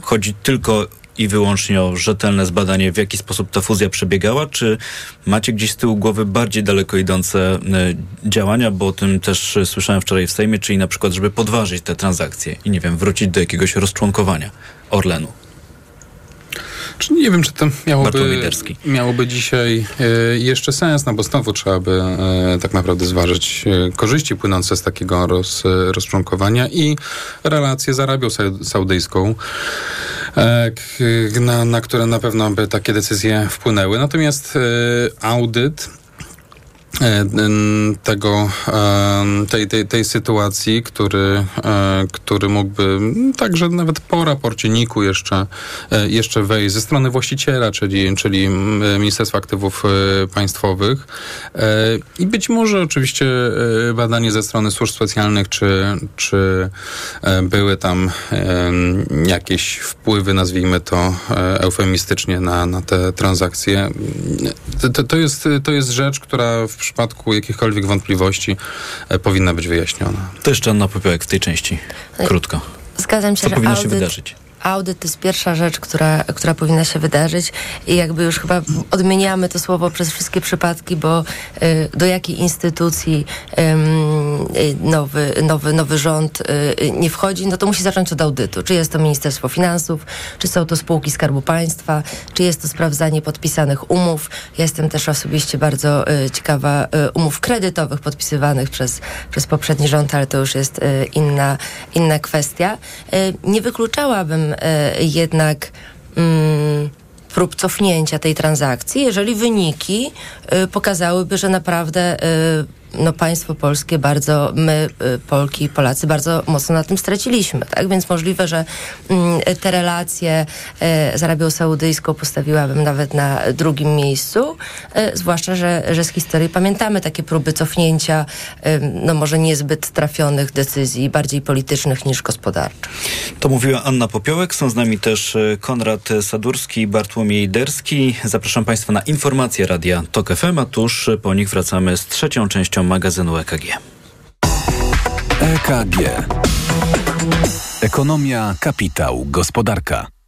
chodzi tylko i wyłącznie o rzetelne zbadanie, w jaki sposób ta fuzja przebiegała, czy macie gdzieś z tyłu głowy bardziej daleko idące e, działania, bo o tym też słyszałem wczoraj w Sejmie, czyli na przykład, żeby podważyć te transakcje i nie wiem, wrócić do jakiegoś rozczłonkowania Orlenu. Czy nie wiem, czy to miałoby, miałoby dzisiaj e, jeszcze sens, no bo znowu trzeba by e, tak naprawdę zważyć e, korzyści płynące z takiego roz, rozczłonkowania i relacje z Arabią Sau- Saudyjską, na, na które na pewno by takie decyzje wpłynęły. Natomiast audyt tego, em, tej, tej, tej sytuacji, który, e, który mógłby także nawet po raporcie NIK-u jeszcze, e, jeszcze wejść ze strony właściciela, czyli, czyli Ministerstwa Aktywów e, Państwowych E, i być może oczywiście e, badanie ze strony służb specjalnych, czy, czy e, były tam jakieś wpływy, nazwijmy to e, eufemistycznie, na, na te transakcje. To, to, jest, to jest rzecz, która w przypadku jakichkolwiek wątpliwości e, powinna być wyjaśniona. To jeszcze Anna Popiołek w tej części. Krótko. Zgadzam się, Co że powinno się wydarzyć? Audyt to jest pierwsza rzecz, która, która powinna się wydarzyć i jakby już chyba odmieniamy to słowo przez wszystkie przypadki, bo y, do jakiej instytucji y, nowy, nowy, nowy rząd y, nie wchodzi, no to musi zacząć od audytu. Czy jest to Ministerstwo Finansów, czy są to spółki Skarbu Państwa, czy jest to sprawdzanie podpisanych umów. Jestem też osobiście bardzo y, ciekawa y, umów kredytowych podpisywanych przez, przez poprzedni rząd, ale to już jest y, inna, inna kwestia. Nie wykluczałabym y, jednak mm, prób cofnięcia tej transakcji, jeżeli wyniki y, pokazałyby, że naprawdę y, no, państwo polskie bardzo, my, y, Polki i Polacy, bardzo mocno na tym straciliśmy, tak? Więc możliwe, że mm, te relacje y, z Arabią Saudyjską postawiłabym nawet na drugim miejscu, y, zwłaszcza, że, że z historii pamiętamy takie próby cofnięcia, no może niezbyt trafionych decyzji, bardziej politycznych niż gospodarczych. To mówiła Anna Popiołek. Są z nami też Konrad Sadurski i Bartłomiej Derski. Zapraszam Państwa na informacje Radia TOK FM, a tuż po nich wracamy z trzecią częścią magazynu E EKG. EKG. Ekonomia, kapitał, gospodarka.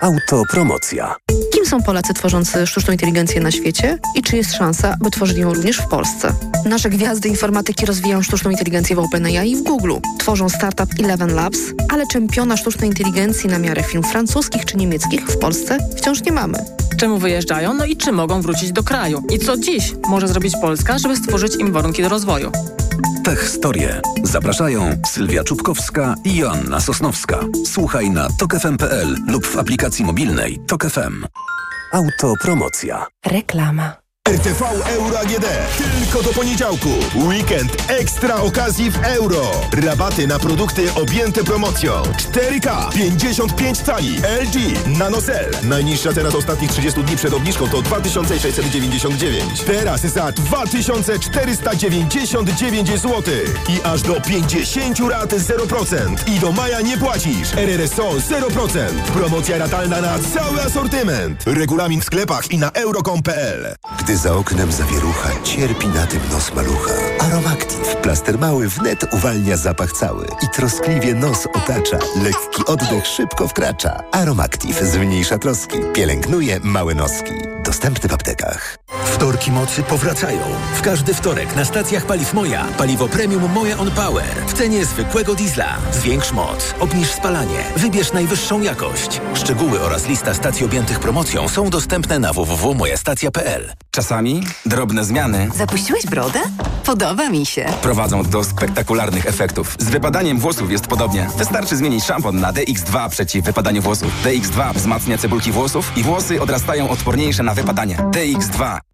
Autopromocja. Kim są Polacy tworzący sztuczną inteligencję na świecie i czy jest szansa, by tworzyli ją również w Polsce? Nasze gwiazdy informatyki rozwijają sztuczną inteligencję w OpenAI i w Google. Tworzą startup Eleven Labs, ale czempiona sztucznej inteligencji na miarę firm francuskich czy niemieckich w Polsce wciąż nie mamy. Czemu wyjeżdżają, no i czy mogą wrócić do kraju? I co dziś może zrobić Polska, żeby stworzyć im warunki do rozwoju? Tech Historie. Zapraszają Sylwia Czubkowska i Joanna Sosnowska. Słuchaj na tokefm.pl lub w aplikacji mobilnej Tok FM. Autopromocja. Reklama. RTV Euro AGD. Tylko do poniedziałku. Weekend ekstra okazji w euro. Rabaty na produkty objęte promocją. 4K 55 cali LG NanoCell. Najniższa teraz ostatnich 30 dni przed obniżką to 2699. Teraz za 2499 zł. I aż do 50 rat 0%. I do maja nie płacisz. RRSO 0%. Promocja ratalna na cały asortyment. Regulamin w sklepach i na euro.com.pl. Gdy za oknem zawierucha, cierpi na tym nos malucha. Aromactive. Plaster mały wnet uwalnia zapach cały i troskliwie nos otacza. Lekki oddech szybko wkracza. Aromactive zmniejsza troski. Pielęgnuje małe noski. Dostępny w aptekach. Wtorki mocy powracają. W każdy wtorek na stacjach paliw Moja paliwo premium Moja On Power w cenie zwykłego diesla. Zwiększ moc, obniż spalanie, wybierz najwyższą jakość. Szczegóły oraz lista stacji objętych promocją są dostępne na www.mojastacja.pl. Czasami drobne zmiany Zapuściłeś brodę? Podoba mi się. prowadzą do spektakularnych efektów. Z wypadaniem włosów jest podobnie. Wystarczy zmienić szampon na DX2 przeciw wypadaniu włosów. DX2 wzmacnia cebulki włosów i włosy odrastają odporniejsze na wypadanie. DX2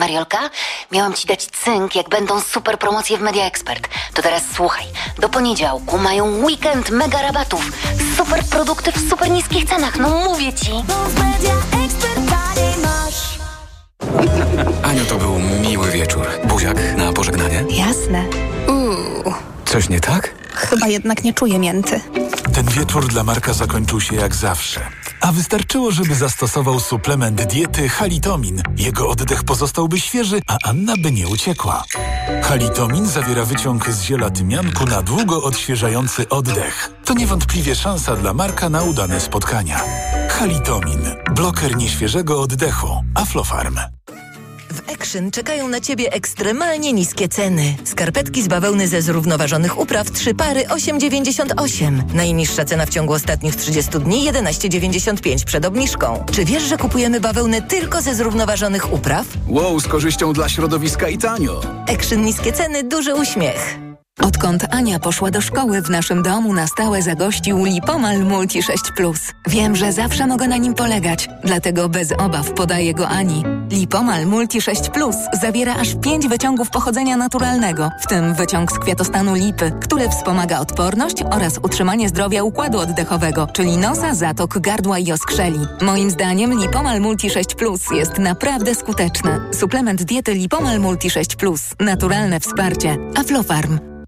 Mariolka, miałam ci dać cynk, jak będą super promocje w Media Expert. To teraz słuchaj. Do poniedziałku mają weekend mega rabatów. Super produkty w super niskich cenach. No mówię ci. Aniu, to był miły wieczór. Buziak na pożegnanie? Jasne. Uuu, Coś nie tak? Chyba jednak nie czuję mięty. Ten wieczór dla Marka zakończył się jak zawsze. A wystarczyło, żeby zastosował suplement diety Halitomin. Jego oddech pozostałby świeży, a Anna by nie uciekła. Halitomin zawiera wyciąg z ziela tymianku na długo odświeżający oddech. To niewątpliwie szansa dla Marka na udane spotkania. Halitomin. Bloker nieświeżego oddechu. Aflofarm. Action czekają na Ciebie ekstremalnie niskie ceny. Skarpetki z bawełny ze zrównoważonych upraw 3 pary 8,98. Najniższa cena w ciągu ostatnich 30 dni 11,95 przed obniżką. Czy wiesz, że kupujemy bawełnę tylko ze zrównoważonych upraw? Wow, z korzyścią dla środowiska i tanio. Action niskie ceny, duży uśmiech. Odkąd Ania poszła do szkoły, w naszym domu na stałe zagościł Lipomal Multi 6 Plus. Wiem, że zawsze mogę na nim polegać, dlatego bez obaw podaję go Ani. Lipomal Multi 6 Plus zawiera aż 5 wyciągów pochodzenia naturalnego, w tym wyciąg z kwiatostanu lipy, który wspomaga odporność oraz utrzymanie zdrowia układu oddechowego, czyli nosa, zatok, gardła i oskrzeli. Moim zdaniem Lipomal Multi 6 Plus jest naprawdę skuteczny. Suplement diety Lipomal Multi 6 Plus. Naturalne wsparcie. Aflofarm.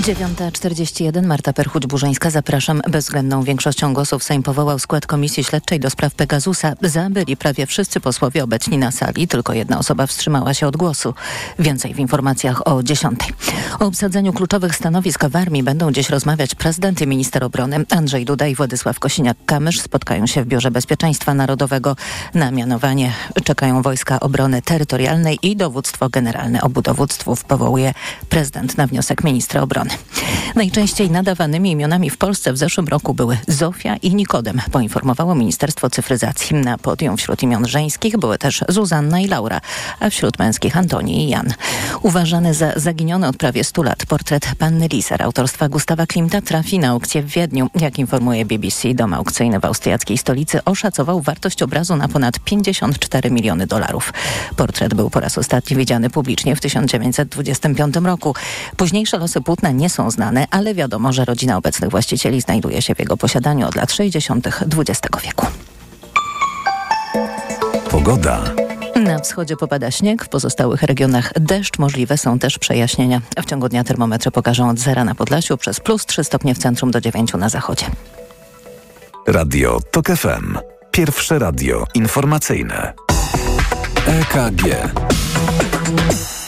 9.41 Marta Perchuć-Burzyńska. Zapraszam. Bezwzględną większością głosów Sejm powołał skład Komisji Śledczej do spraw Pegasusa. Za byli prawie wszyscy posłowie obecni na sali. Tylko jedna osoba wstrzymała się od głosu. Więcej w informacjach o 10. O obsadzeniu kluczowych stanowisk w armii będą dziś rozmawiać prezydent i minister obrony. Andrzej Duda i Władysław Kosiniak-Kamysz spotkają się w Biurze Bezpieczeństwa Narodowego. Na mianowanie czekają Wojska Obrony Terytorialnej i Dowództwo Generalne. Obu dowództwów powołuje prezydent na wniosek ministra obrony. Najczęściej nadawanymi imionami w Polsce w zeszłym roku były Zofia i Nikodem, poinformowało Ministerstwo Cyfryzacji. Na podium wśród imion żeńskich były też Zuzanna i Laura, a wśród męskich Antoni i Jan. Uważany za zaginiony od prawie 100 lat portret panny Liser autorstwa Gustawa Klimta trafi na aukcję w Wiedniu. Jak informuje BBC, dom aukcyjny w austriackiej stolicy oszacował wartość obrazu na ponad 54 miliony dolarów. Portret był po raz ostatni widziany publicznie w 1925 roku. Późniejsze losy płótna nie są znane, ale wiadomo, że rodzina obecnych właścicieli znajduje się w jego posiadaniu od lat 60. XX wieku. Pogoda. Na wschodzie popada śnieg, w pozostałych regionach deszcz, możliwe są też przejaśnienia. W ciągu dnia termometry pokażą od zera na Podlasiu przez plus 3 stopnie w centrum do 9 na zachodzie. Radio TOK FM. Pierwsze radio informacyjne. EKG.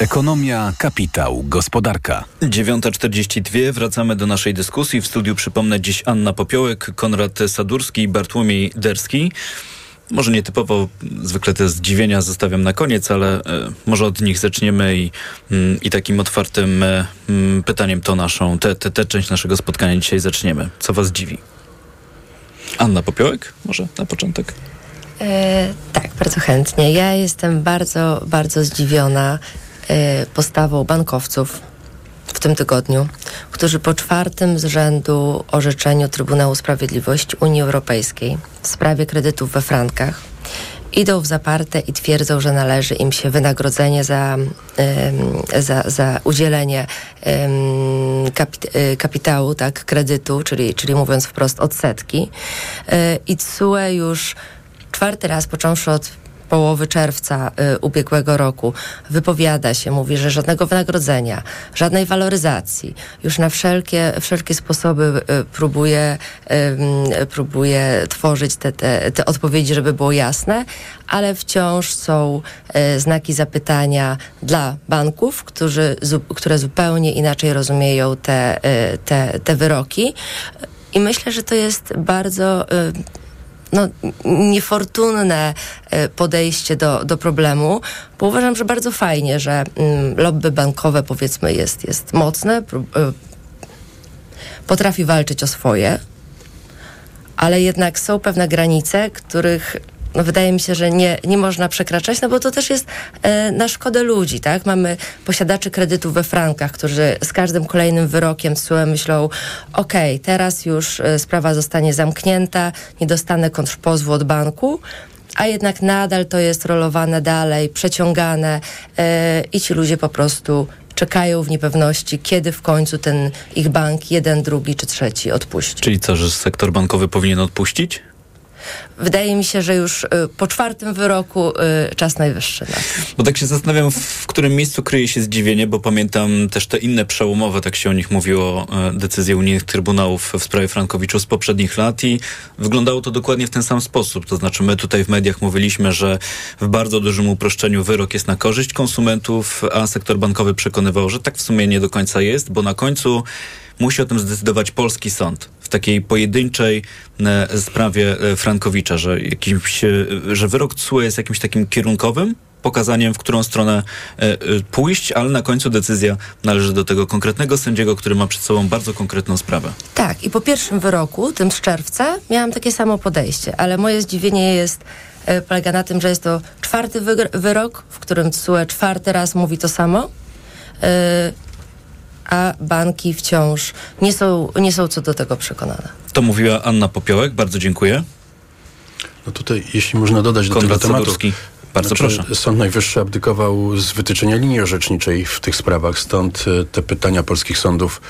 Ekonomia, kapitał, gospodarka. 9.42. Wracamy do naszej dyskusji. W studiu przypomnę dziś Anna Popiołek, Konrad Sadurski i Bartłomiej Derski. Może nietypowo, zwykle te zdziwienia zostawiam na koniec, ale e, może od nich zaczniemy i, mm, i takim otwartym mm, pytaniem to naszą, tę te, te, część naszego spotkania dzisiaj zaczniemy. Co was dziwi? Anna Popiołek może na początek? E, tak, bardzo chętnie. Ja jestem bardzo, bardzo zdziwiona postawą bankowców w tym tygodniu, którzy po czwartym z rzędu orzeczeniu Trybunału Sprawiedliwości Unii Europejskiej w sprawie kredytów we frankach idą w zaparte i twierdzą, że należy im się wynagrodzenie za, za, za udzielenie e, kapitału, tak, kredytu, czyli, czyli mówiąc wprost odsetki. E, I TSUE już czwarty raz, począwszy od połowy czerwca y, ubiegłego roku wypowiada się, mówi, że żadnego wynagrodzenia, żadnej waloryzacji, już na wszelkie, wszelkie sposoby y, próbuje, próbuje tworzyć te, te, te odpowiedzi, żeby było jasne, ale wciąż są y, znaki zapytania dla banków, którzy, które zupełnie inaczej rozumieją te, te, te wyroki. I myślę, że to jest bardzo no, niefortunne e, podejście do, do problemu, bo uważam, że bardzo fajnie, że mm, lobby bankowe powiedzmy jest, jest mocne, e, potrafi walczyć o swoje, ale jednak są pewne granice, których wydaje mi się, że nie, nie można przekraczać, no bo to też jest e, na szkodę ludzi, tak? Mamy posiadaczy kredytów we frankach, którzy z każdym kolejnym wyrokiem SUE myślą, okej, okay, teraz już e, sprawa zostanie zamknięta, nie dostanę kontrpozwu od banku, a jednak nadal to jest rolowane dalej, przeciągane e, i ci ludzie po prostu czekają w niepewności, kiedy w końcu ten ich bank, jeden, drugi czy trzeci odpuści. Czyli co, że sektor bankowy powinien odpuścić? Wydaje mi się, że już y, po czwartym wyroku y, czas najwyższy. Na Bo tak się zastanawiam, w którym miejscu kryje się zdziwienie, bo pamiętam też te inne przełomowe, tak się o nich mówiło, e, decyzje unijnych trybunałów w sprawie Frankowiczu z poprzednich lat i wyglądało to dokładnie w ten sam sposób. To znaczy my tutaj w mediach mówiliśmy, że w bardzo dużym uproszczeniu wyrok jest na korzyść konsumentów, a sektor bankowy przekonywał, że tak w sumie nie do końca jest, bo na końcu musi o tym zdecydować polski sąd takiej pojedynczej e, sprawie e, Frankowicza, że, jakimś, e, że wyrok TSUE jest jakimś takim kierunkowym pokazaniem, w którą stronę pójść, ale na końcu decyzja należy do tego konkretnego sędziego, który ma przed sobą bardzo konkretną sprawę. Tak, i po pierwszym wyroku, tym z czerwca, miałam takie samo podejście, ale moje zdziwienie jest polega na tym, że jest to czwarty wyrok, w którym TSUE czwarty raz mówi to samo a banki wciąż nie są, nie są co do tego przekonane. To mówiła Anna Popiołek, bardzo dziękuję. No tutaj, jeśli można dodać do Konrad tego tematu, bardzo znaczy, proszę. Sąd Najwyższy abdykował z wytyczenia linii orzeczniczej w tych sprawach, stąd e, te pytania polskich sądów,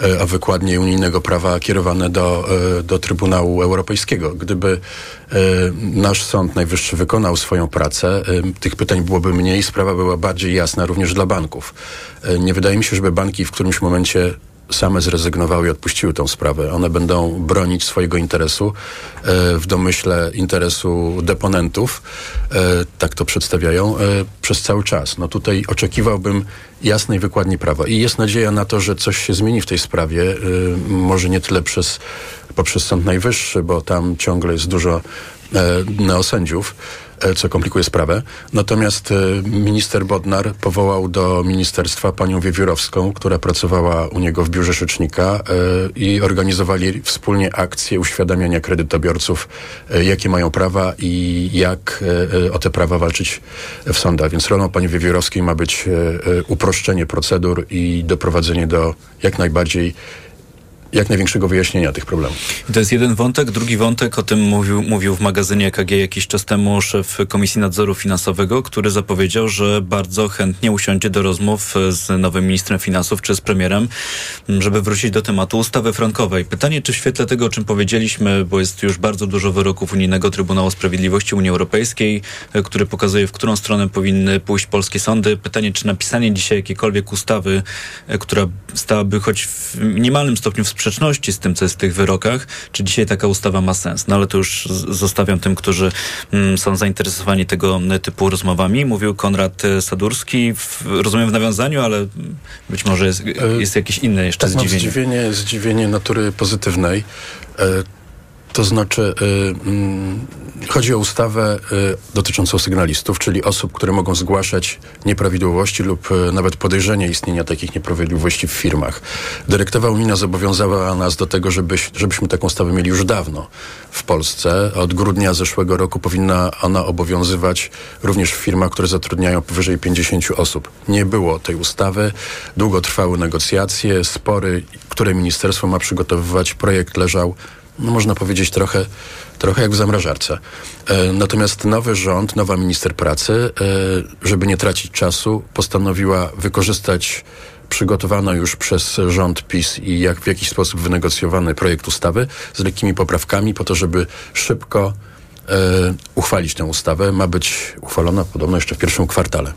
e, a wykładnie unijnego prawa kierowane do, e, do Trybunału Europejskiego. Gdyby nasz Sąd Najwyższy wykonał swoją pracę, tych pytań byłoby mniej, sprawa była bardziej jasna również dla banków. Nie wydaje mi się, żeby banki w którymś momencie same zrezygnowały i odpuściły tą sprawę. One będą bronić swojego interesu w domyśle interesu deponentów, tak to przedstawiają, e, przez cały czas. No tutaj oczekiwałbym jasnej wykładni prawa i jest nadzieja na to, że coś się zmieni w tej sprawie, może nie tyle przez, poprzez Sąd Najwyższy, bo tam ciągle jest dużo neosędziów, E, co komplikuje sprawę. Natomiast e, minister Bodnar powołał do ministerstwa panią Wiewiórowską, która pracowała u niego w biurze rzecznika e, i organizowali wspólnie akcję uświadamiania kredytobiorców, jakie mają prawa i jak o te prawa walczyć w sądach. Więc rolą pani Wiewiórowskiej ma być uproszczenie procedur i doprowadzenie do jak najbardziej jak największego wyjaśnienia tych problemów. I to jest jeden wątek. Drugi wątek, o tym mówił, mówił w magazynie EKG jakiś czas temu szef Komisji Nadzoru Finansowego, który zapowiedział, że bardzo chętnie usiądzie do rozmów z nowym ministrem finansów czy z premierem, żeby wrócić do tematu ustawy frankowej. Pytanie, czy w świetle tego, o czym powiedzieliśmy, bo jest już bardzo dużo wyroków Unijnego Trybunału Sprawiedliwości Unii Europejskiej, e, który pokazuje, w którą stronę powinny pójść polskie sądy. Pytanie, czy napisanie dzisiaj jakiejkolwiek ustawy, e, która stałaby choć w minimalnym stopniu w sprzeczności z tym, co jest w tych wyrokach, czy dzisiaj taka ustawa ma sens. No ale to już zostawiam tym, którzy mm, są zainteresowani tego typu rozmowami. Mówił Konrad e, Sadurski, w, rozumiem w nawiązaniu, ale być może jest, jest jakieś inne jeszcze tak, zdziwienie. Zdziwienie, zdziwienie natury pozytywnej. To znaczy, y, chodzi o ustawę y, dotyczącą sygnalistów, czyli osób, które mogą zgłaszać nieprawidłowości lub y, nawet podejrzenie istnienia takich nieprawidłowości w firmach. Dyrektywa unijna zobowiązała nas do tego, żebyś, żebyśmy taką ustawę mieli już dawno w Polsce. Od grudnia zeszłego roku powinna ona obowiązywać również w firmach, które zatrudniają powyżej 50 osób. Nie było tej ustawy. Długo trwały negocjacje, spory, które ministerstwo ma przygotowywać. Projekt leżał no można powiedzieć trochę, trochę jak w zamrażarce. E, natomiast nowy rząd, nowa minister pracy, e, żeby nie tracić czasu, postanowiła wykorzystać przygotowano już przez rząd PiS i jak w jakiś sposób wynegocjowany projekt ustawy z lekkimi poprawkami po to, żeby szybko uchwalić tę ustawę. Ma być uchwalona podobno jeszcze w pierwszym kwartale.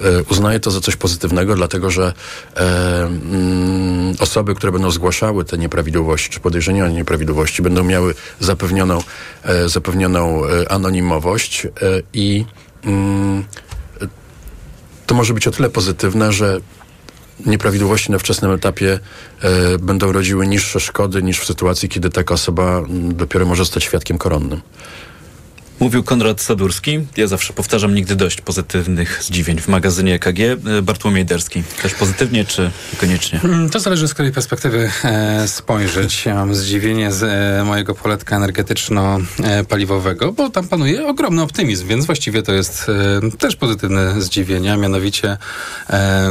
E, uznaję to za coś pozytywnego, dlatego że e, mm, osoby, które będą zgłaszały te nieprawidłowości czy podejrzenia o nieprawidłowości będą miały zapewnioną, e, zapewnioną e, anonimowość e, i mm, to może być o tyle pozytywne, że nieprawidłowości na wczesnym etapie e, będą rodziły niższe szkody niż w sytuacji, kiedy taka osoba m, dopiero może stać świadkiem koronnym. Mówił Konrad Sadurski. Ja zawsze powtarzam nigdy dość pozytywnych zdziwień w magazynie EKG. E, Bartłomiej Derski. Też pozytywnie, czy niekoniecznie? Mm, To zależy z której perspektywy e, spojrzeć. Ja mam zdziwienie z e, mojego poletka energetyczno-paliwowego, bo tam panuje ogromny optymizm, więc właściwie to jest też pozytywne zdziwienie. a Mianowicie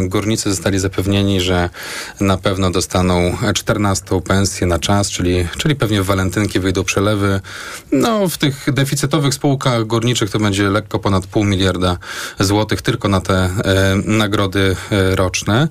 górnicy zostali zapewnieni, że na pewno dostaną 14 pensję na czas, czyli, czyli pewnie w walentynki wyjdą przelewy. No, w tych deficytowych spółkach górniczych to będzie lekko ponad pół miliarda złotych tylko na te e, nagrody e, roczne.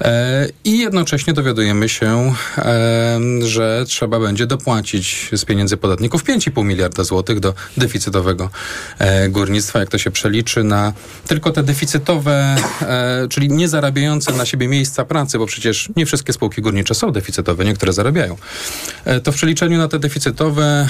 E, I jednocześnie dowiadujemy się, e, że trzeba będzie dopłacić z pieniędzy podatników 5,5 miliarda złotych do deficytowego e, górnictwa. Jak to się przeliczy na tylko te deficytowe, e, czyli nie zarabiające na siebie miejsca pracy, bo przecież nie wszystkie spółki górnicze są deficytowe, niektóre zarabiają. To w przeliczeniu na te deficytowe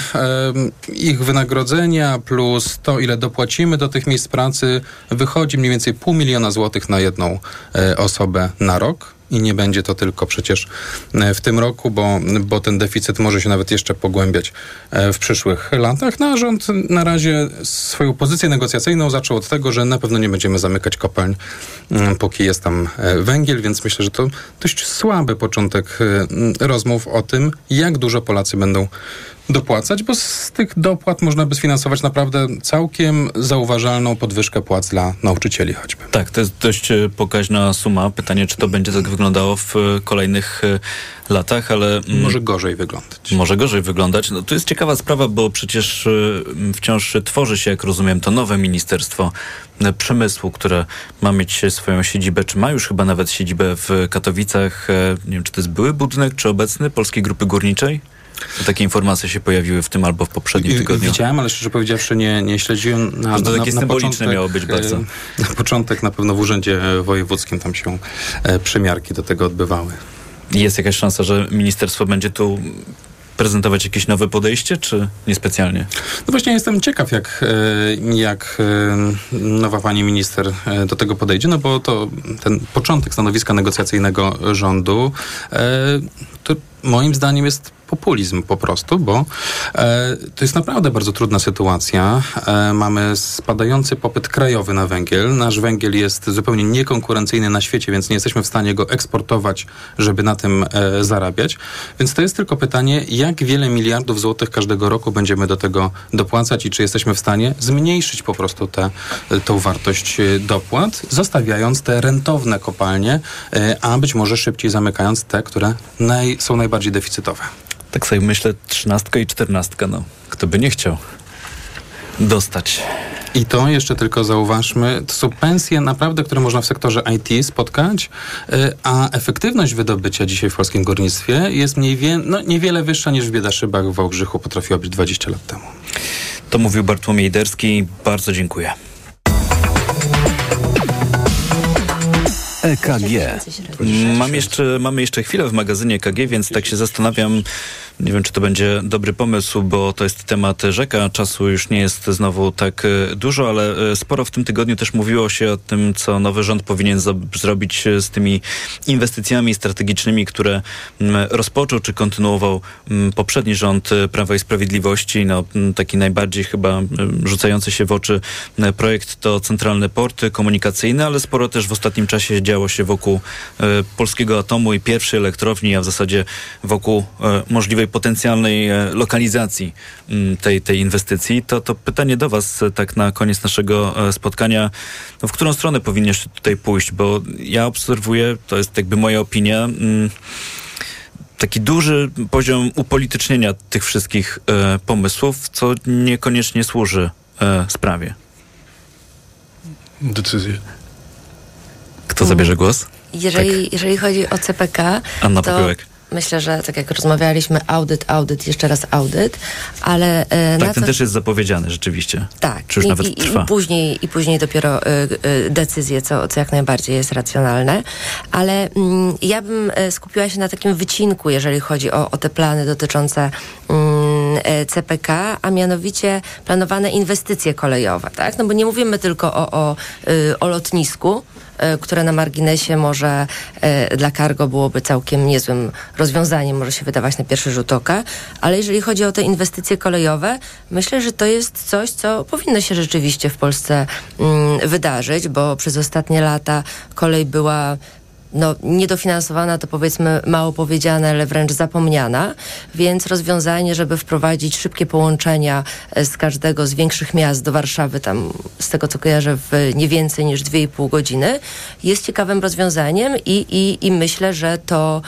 ich wynagrodzenia plus to, ile dopłacimy do tych miejsc pracy, wychodzi mniej więcej pół miliona złotych na jedną e, osobę na rok. I nie będzie to tylko przecież e, w tym roku, bo, bo ten deficyt może się nawet jeszcze pogłębiać e, w przyszłych latach. No a rząd na razie swoją pozycję negocjacyjną zaczął od tego, że na pewno nie będziemy zamykać kopalń, mm, póki jest tam węgiel, więc myślę, że to dość słaby początek rozmów o tym, jak dużo Polacy będą dopłacać, bo z tych dopłat można by sfinansować naprawdę całkiem zauważalną podwyżkę płac dla nauczycieli choćby. Tak, to jest dość e, pokaźna suma. Pytanie, czy to będzie tak wyglądało w e, kolejnych e, latach, ale... mm, Może gorzej wyglądać. Może gorzej wyglądać. No, to jest ciekawa sprawa, bo przecież wciąż tworzy się, jak rozumiem, to nowe Ministerstwo Przemysłu, które ma mieć swoją siedzibę, czy ma już chyba nawet siedzibę w Katowicach. Nie wiem, czy to jest były budynek, czy obecny Polskiej Grupy Górniczej? To takie informacje się pojawiły w tym albo w poprzednim tygodniu. Widziałem, ale szczerze powiedziawszy nie, nie śledziłem. Na, To takie na, symboliczne miało być bardzo. e, Na początek na pewno w Urzędzie Wojewódzkim tam się e, przymiarki do tego odbywały. Jest jakaś szansa, że ministerstwo będzie tu prezentować jakieś nowe podejście, czy niespecjalnie? No właśnie jestem ciekaw, jak, e, jak e, nowa pani minister e, do tego podejdzie, no bo to ten początek stanowiska negocjacyjnego rządu e, to moim zdaniem jest populizm po prostu, bo e, to jest naprawdę bardzo trudna sytuacja. E, mamy spadający popyt krajowy na węgiel. Nasz węgiel jest zupełnie niekonkurencyjny na świecie, więc nie jesteśmy w stanie go eksportować, żeby na tym e, zarabiać. Więc to jest tylko pytanie, jak wiele miliardów złotych każdego roku będziemy do tego dopłacać i czy jesteśmy w stanie zmniejszyć po prostu tę tą wartość e, dopłat, zostawiając te rentowne kopalnie, e, a być może szybciej zamykając te, które naj, są najbardziej deficytowe. Tak sobie myślę, trzynastka i czternastka, no. Kto by nie chciał dostać. I to jeszcze tylko zauważmy, to są pensje naprawdę, które można w sektorze IT spotkać, y, a efektywność wydobycia dzisiaj w polskim górnictwie jest mniej wie, no, niewiele wyższa niż w Biedaszybach w Wałbrzychu potrafiła być 20 lat temu. To mówił Bartłomiej Derski. Bardzo dziękuję. EKG. Mam jeszcze, mamy jeszcze chwilę w magazynie EKG, więc tak się zastanawiam, nie wiem, czy to będzie dobry pomysł, bo to jest temat rzeka. Czasu już nie jest znowu tak e, dużo, ale e, sporo w tym tygodniu też mówiło się o tym, co nowy rząd powinien zrobić e, z tymi inwestycjami strategicznymi, które rozpoczął czy kontynuował poprzedni rząd Prawa i Sprawiedliwości. No, taki najbardziej chyba rzucający się w oczy projekt to centralny port komunikacyjny, ale sporo też w ostatnim czasie działo się wokół polskiego atomu i pierwszej elektrowni, a w zasadzie wokół e, potencjalnej e, lokalizacji m, tej, tej inwestycji. To, to pytanie do Was e, tak na koniec naszego e, spotkania. No, w którą stronę powinniście tutaj pójść? Bo ja obserwuję, to jest jakby moja opinia, mm, taki duży poziom upolitycznienia tych wszystkich pomysłów, co niekoniecznie służy sprawie. Decyzje. Kto zabierze głos? Jeżeli, jeżeli chodzi o CPK, Anna to Popiołek. Myślę, że tak jak rozmawialiśmy, audyt, audyt, jeszcze raz audyt, ale e, Tak, ten co... też jest zapowiedziany rzeczywiście. Tak, Czy już i, nawet i, trwa? i później, i później dopiero y, y, decyzje, co, co jak najbardziej jest racjonalne. Ale mm, ja bym skupiła się na takim wycinku, jeżeli chodzi o, o te plany dotyczące mm, CPK, a mianowicie planowane inwestycje kolejowe, tak? No bo nie mówimy tylko o, o, y, o lotnisku, które na marginesie może e, dla cargo byłoby całkiem niezłym rozwiązaniem, może się wydawać na pierwszy rzut oka, ale jeżeli chodzi o te inwestycje kolejowe, myślę, że to jest coś, co powinno się rzeczywiście w Polsce mm, wydarzyć, bo przez ostatnie lata kolej była no, niedofinansowana to powiedzmy mało powiedziane, ale wręcz zapomniana, więc rozwiązanie, żeby wprowadzić szybkie połączenia e, z każdego z większych miast do Warszawy, tam z tego co kojarzę w nie więcej niż 2,5 godziny, jest ciekawym rozwiązaniem i, i, i myślę, że to,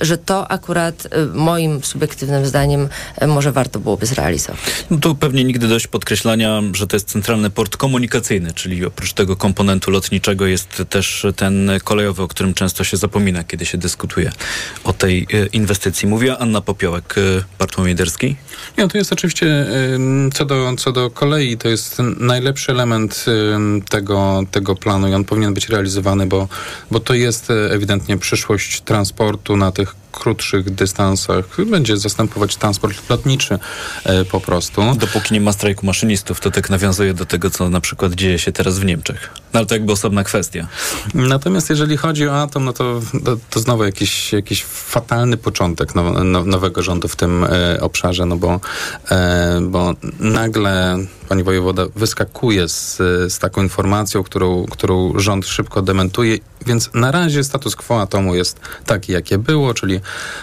że to akurat e, moim subiektywnym zdaniem e, może warto byłoby zrealizować. No tu pewnie nigdy dość podkreślania, że to jest centralny port komunikacyjny, czyli oprócz tego komponentu lotniczego jest też ten kolejowy, o którym często się zapomina, kiedy się dyskutuje o tej inwestycji. Mówiła Anna Popiołek, Bartłomiej Derski. Nie, to jest oczywiście co do, co do kolei, to jest najlepszy element tego, tego planu i on powinien być realizowany, bo, bo to jest ewidentnie przyszłość transportu na tych krótszych dystansach. Będzie zastępować transport lotniczy e, po prostu. Dopóki nie ma strajku maszynistów, to tak nawiązuje do tego, co na przykład dzieje się teraz w Niemczech. No ale to jakby osobna kwestia. Natomiast jeżeli chodzi o atom, no to, to, to znowu jakiś, jakiś fatalny początek now, now, nowego rządu w tym e, obszarze, no bo, e, bo nagle pani wojewoda wyskakuje z, z taką informacją, którą, którą rząd szybko dementuje, więc na razie status quo atomu jest taki, jakie było, czyli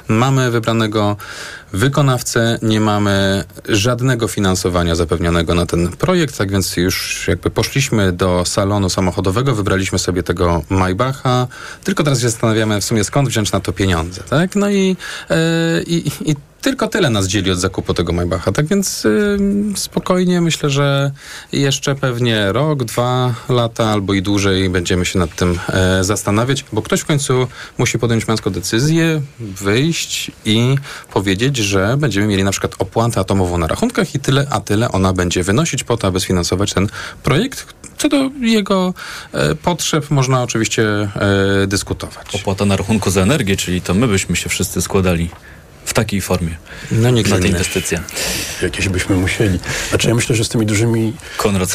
mamy wybranego wykonawcę, nie mamy żadnego finansowania zapewnionego na ten projekt, tak więc już jakby poszliśmy do salonu samochodowego, wybraliśmy sobie tego Maybacha, tylko teraz się zastanawiamy w sumie skąd wziąć na to pieniądze, tak? No i, e, i, i tylko tyle nas dzieli od zakupu tego Maybacha. Tak więc y, spokojnie myślę, że jeszcze pewnie rok, dwa lata albo i dłużej będziemy się nad tym e, zastanawiać, bo ktoś w końcu musi podjąć męską decyzję, wyjść i powiedzieć, że będziemy mieli na przykład opłatę atomową na rachunkach i tyle, a tyle ona będzie wynosić po to, aby sfinansować ten projekt. Co do jego e, potrzeb można oczywiście e, dyskutować. Opłata na rachunku za energię, czyli to my byśmy się wszyscy składali w takiej formie No nikt na tę inny. inwestycję. Jakieś byśmy musieli. Znaczy ja myślę, że z tymi dużymi,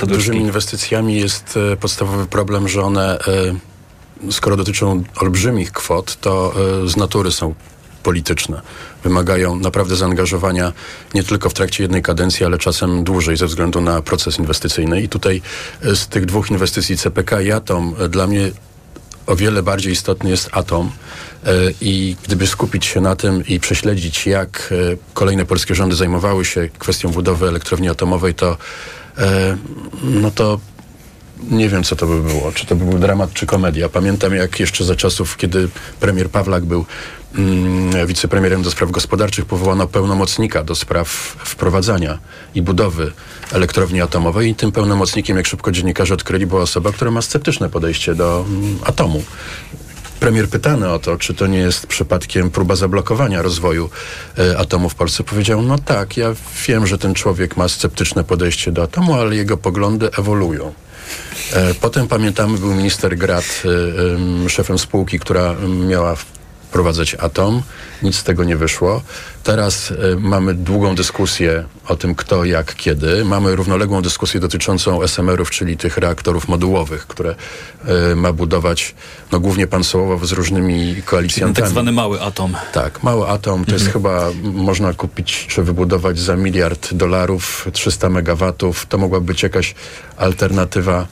dużymi inwestycjami jest e, podstawowy problem, że one, e, skoro dotyczą olbrzymich kwot, to e, z natury są polityczne. Wymagają naprawdę zaangażowania nie tylko w trakcie jednej kadencji, ale czasem dłużej ze względu na proces inwestycyjny. I tutaj e, z tych dwóch inwestycji CPK i Atom e, dla mnie o wiele bardziej istotny jest atom e, i gdyby skupić się na tym i prześledzić, jak e, kolejne polskie rządy zajmowały się kwestią budowy elektrowni atomowej, to e, no to nie wiem, co to by było. Czy to by był dramat, czy komedia. Pamiętam, jak jeszcze za czasów, kiedy premier Pawlak był wicepremierem do spraw gospodarczych, powołano pełnomocnika do spraw wprowadzania i budowy elektrowni atomowej i tym pełnomocnikiem, jak szybko dziennikarze odkryli, była osoba, która ma sceptyczne podejście do mm, atomu. Premier pytany o to, czy to nie jest przypadkiem próba zablokowania rozwoju e, atomu w Polsce, powiedział, no tak, ja wiem, że ten człowiek ma sceptyczne podejście do atomu, ale jego poglądy ewoluują. E, Potem pamiętamy, był minister Grat e, em, szefem spółki, która miała wprowadzać atom. Nic z tego nie wyszło. Teraz e, mamy długą dyskusję o tym, kto, jak, kiedy. Mamy równoległą dyskusję dotyczącą SMR-ów, czyli tych reaktorów modułowych, które e, ma budować no, głównie pan Sołowow z różnymi Czyli ten koalicjantami. tak zwany mały atom. Tak, mały atom to jest chyba, można kupić czy wybudować za miliard dolarów, 300 megawatów. To mogłaby być jakaś alternatywa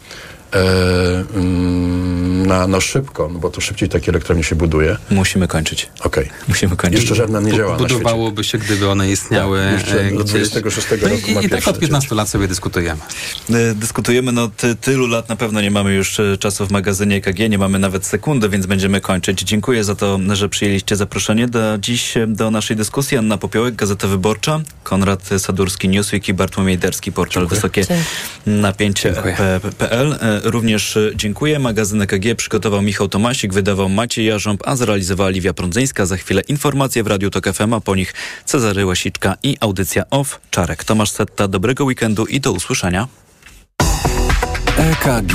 na, na szybko, no bo to szybciej takie elektrownie się buduje. Musimy kończyć. Okej. Musimy kończyć. Jeszcze żadna nie działa. Budowałoby się, gdyby one istniały Tak, jeszcze e, do gdzieś. 26 No roku ma i, I tak od 15 lat sobie dyskutujemy. E, Dyskutujemy, no ty, tylu lat na pewno nie mamy już e, czasu w magazynie EKG, nie mamy nawet sekundy, więc będziemy kończyć. Dziękuję za to, że przyjęliście zaproszenie do dziś e, do naszej dyskusji. Anna Popiołek, Gazeta Wyborcza, Konrad Sadurski, Newsweek i Bartłomiej Derski, portal Wysokie Napięcie.pl. Również e, dziękuję. Magazyn EKG przygotował Michał Tomasik, wydawał Maciej Jarząb, a zrealizowała Liwia Prądzyńska. Za chwilę informacje w Radiu Tok FM, a po nich Cezary Łasiczka i audycja OFF. Czarek Tomasz Setta. Dobrego weekendu i do usłyszenia. EKG.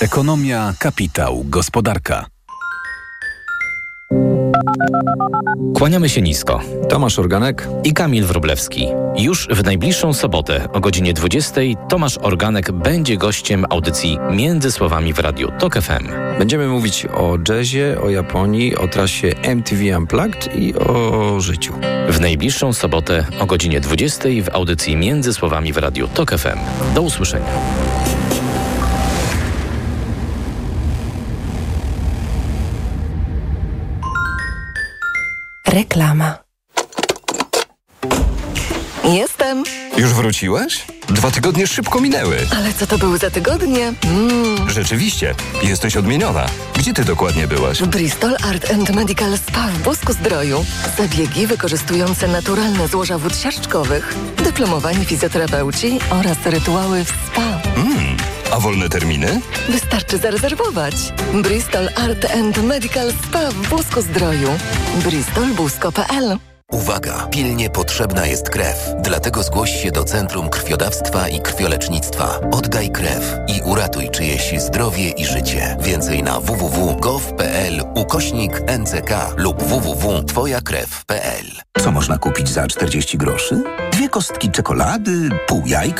Ekonomia, kapitał, gospodarka. Kłaniamy się nisko. Tomasz Organek i Kamil Wrublewski. Już w najbliższą sobotę o godzinie 20 Tomasz Organek będzie gościem audycji Między Słowami w Radiu TOK FM. Będziemy mówić o jazzie, o Japonii, o trasie MTV Unplugged i o życiu. W najbliższą sobotę o godzinie 20 w audycji Między Słowami w Radiu TOK FM. Do usłyszenia. Reklama. Jestem. Już wróciłeś? Dwa tygodnie szybko minęły. Ale co to były za tygodnie? Mm. Rzeczywiście, jesteś odmieniona. Gdzie ty dokładnie byłaś? Bristol Art and Medical Spa w Bosku Zdroju. Zabiegi wykorzystujące naturalne złoża wód siarczkowych, dyplomowani fizjoterapeuci oraz rytuały w spa. Mm, a wolne terminy? Wystarczy zarezerwować. Bristol Art and Medical Spa w Bosku Zdroju. bristolbusko.pl Uwaga! Pilnie potrzebna jest krew. Dlatego zgłoś się do Centrum Krwiodawstwa i Krwiolecznictwa. Oddaj krew i uratuj czyjeś zdrowie i życie. Więcej na www.gov.pl ukośnik NCK lub www.twojakrew.pl Co można kupić za 40 groszy? Dwie kostki czekolady, pół jajka,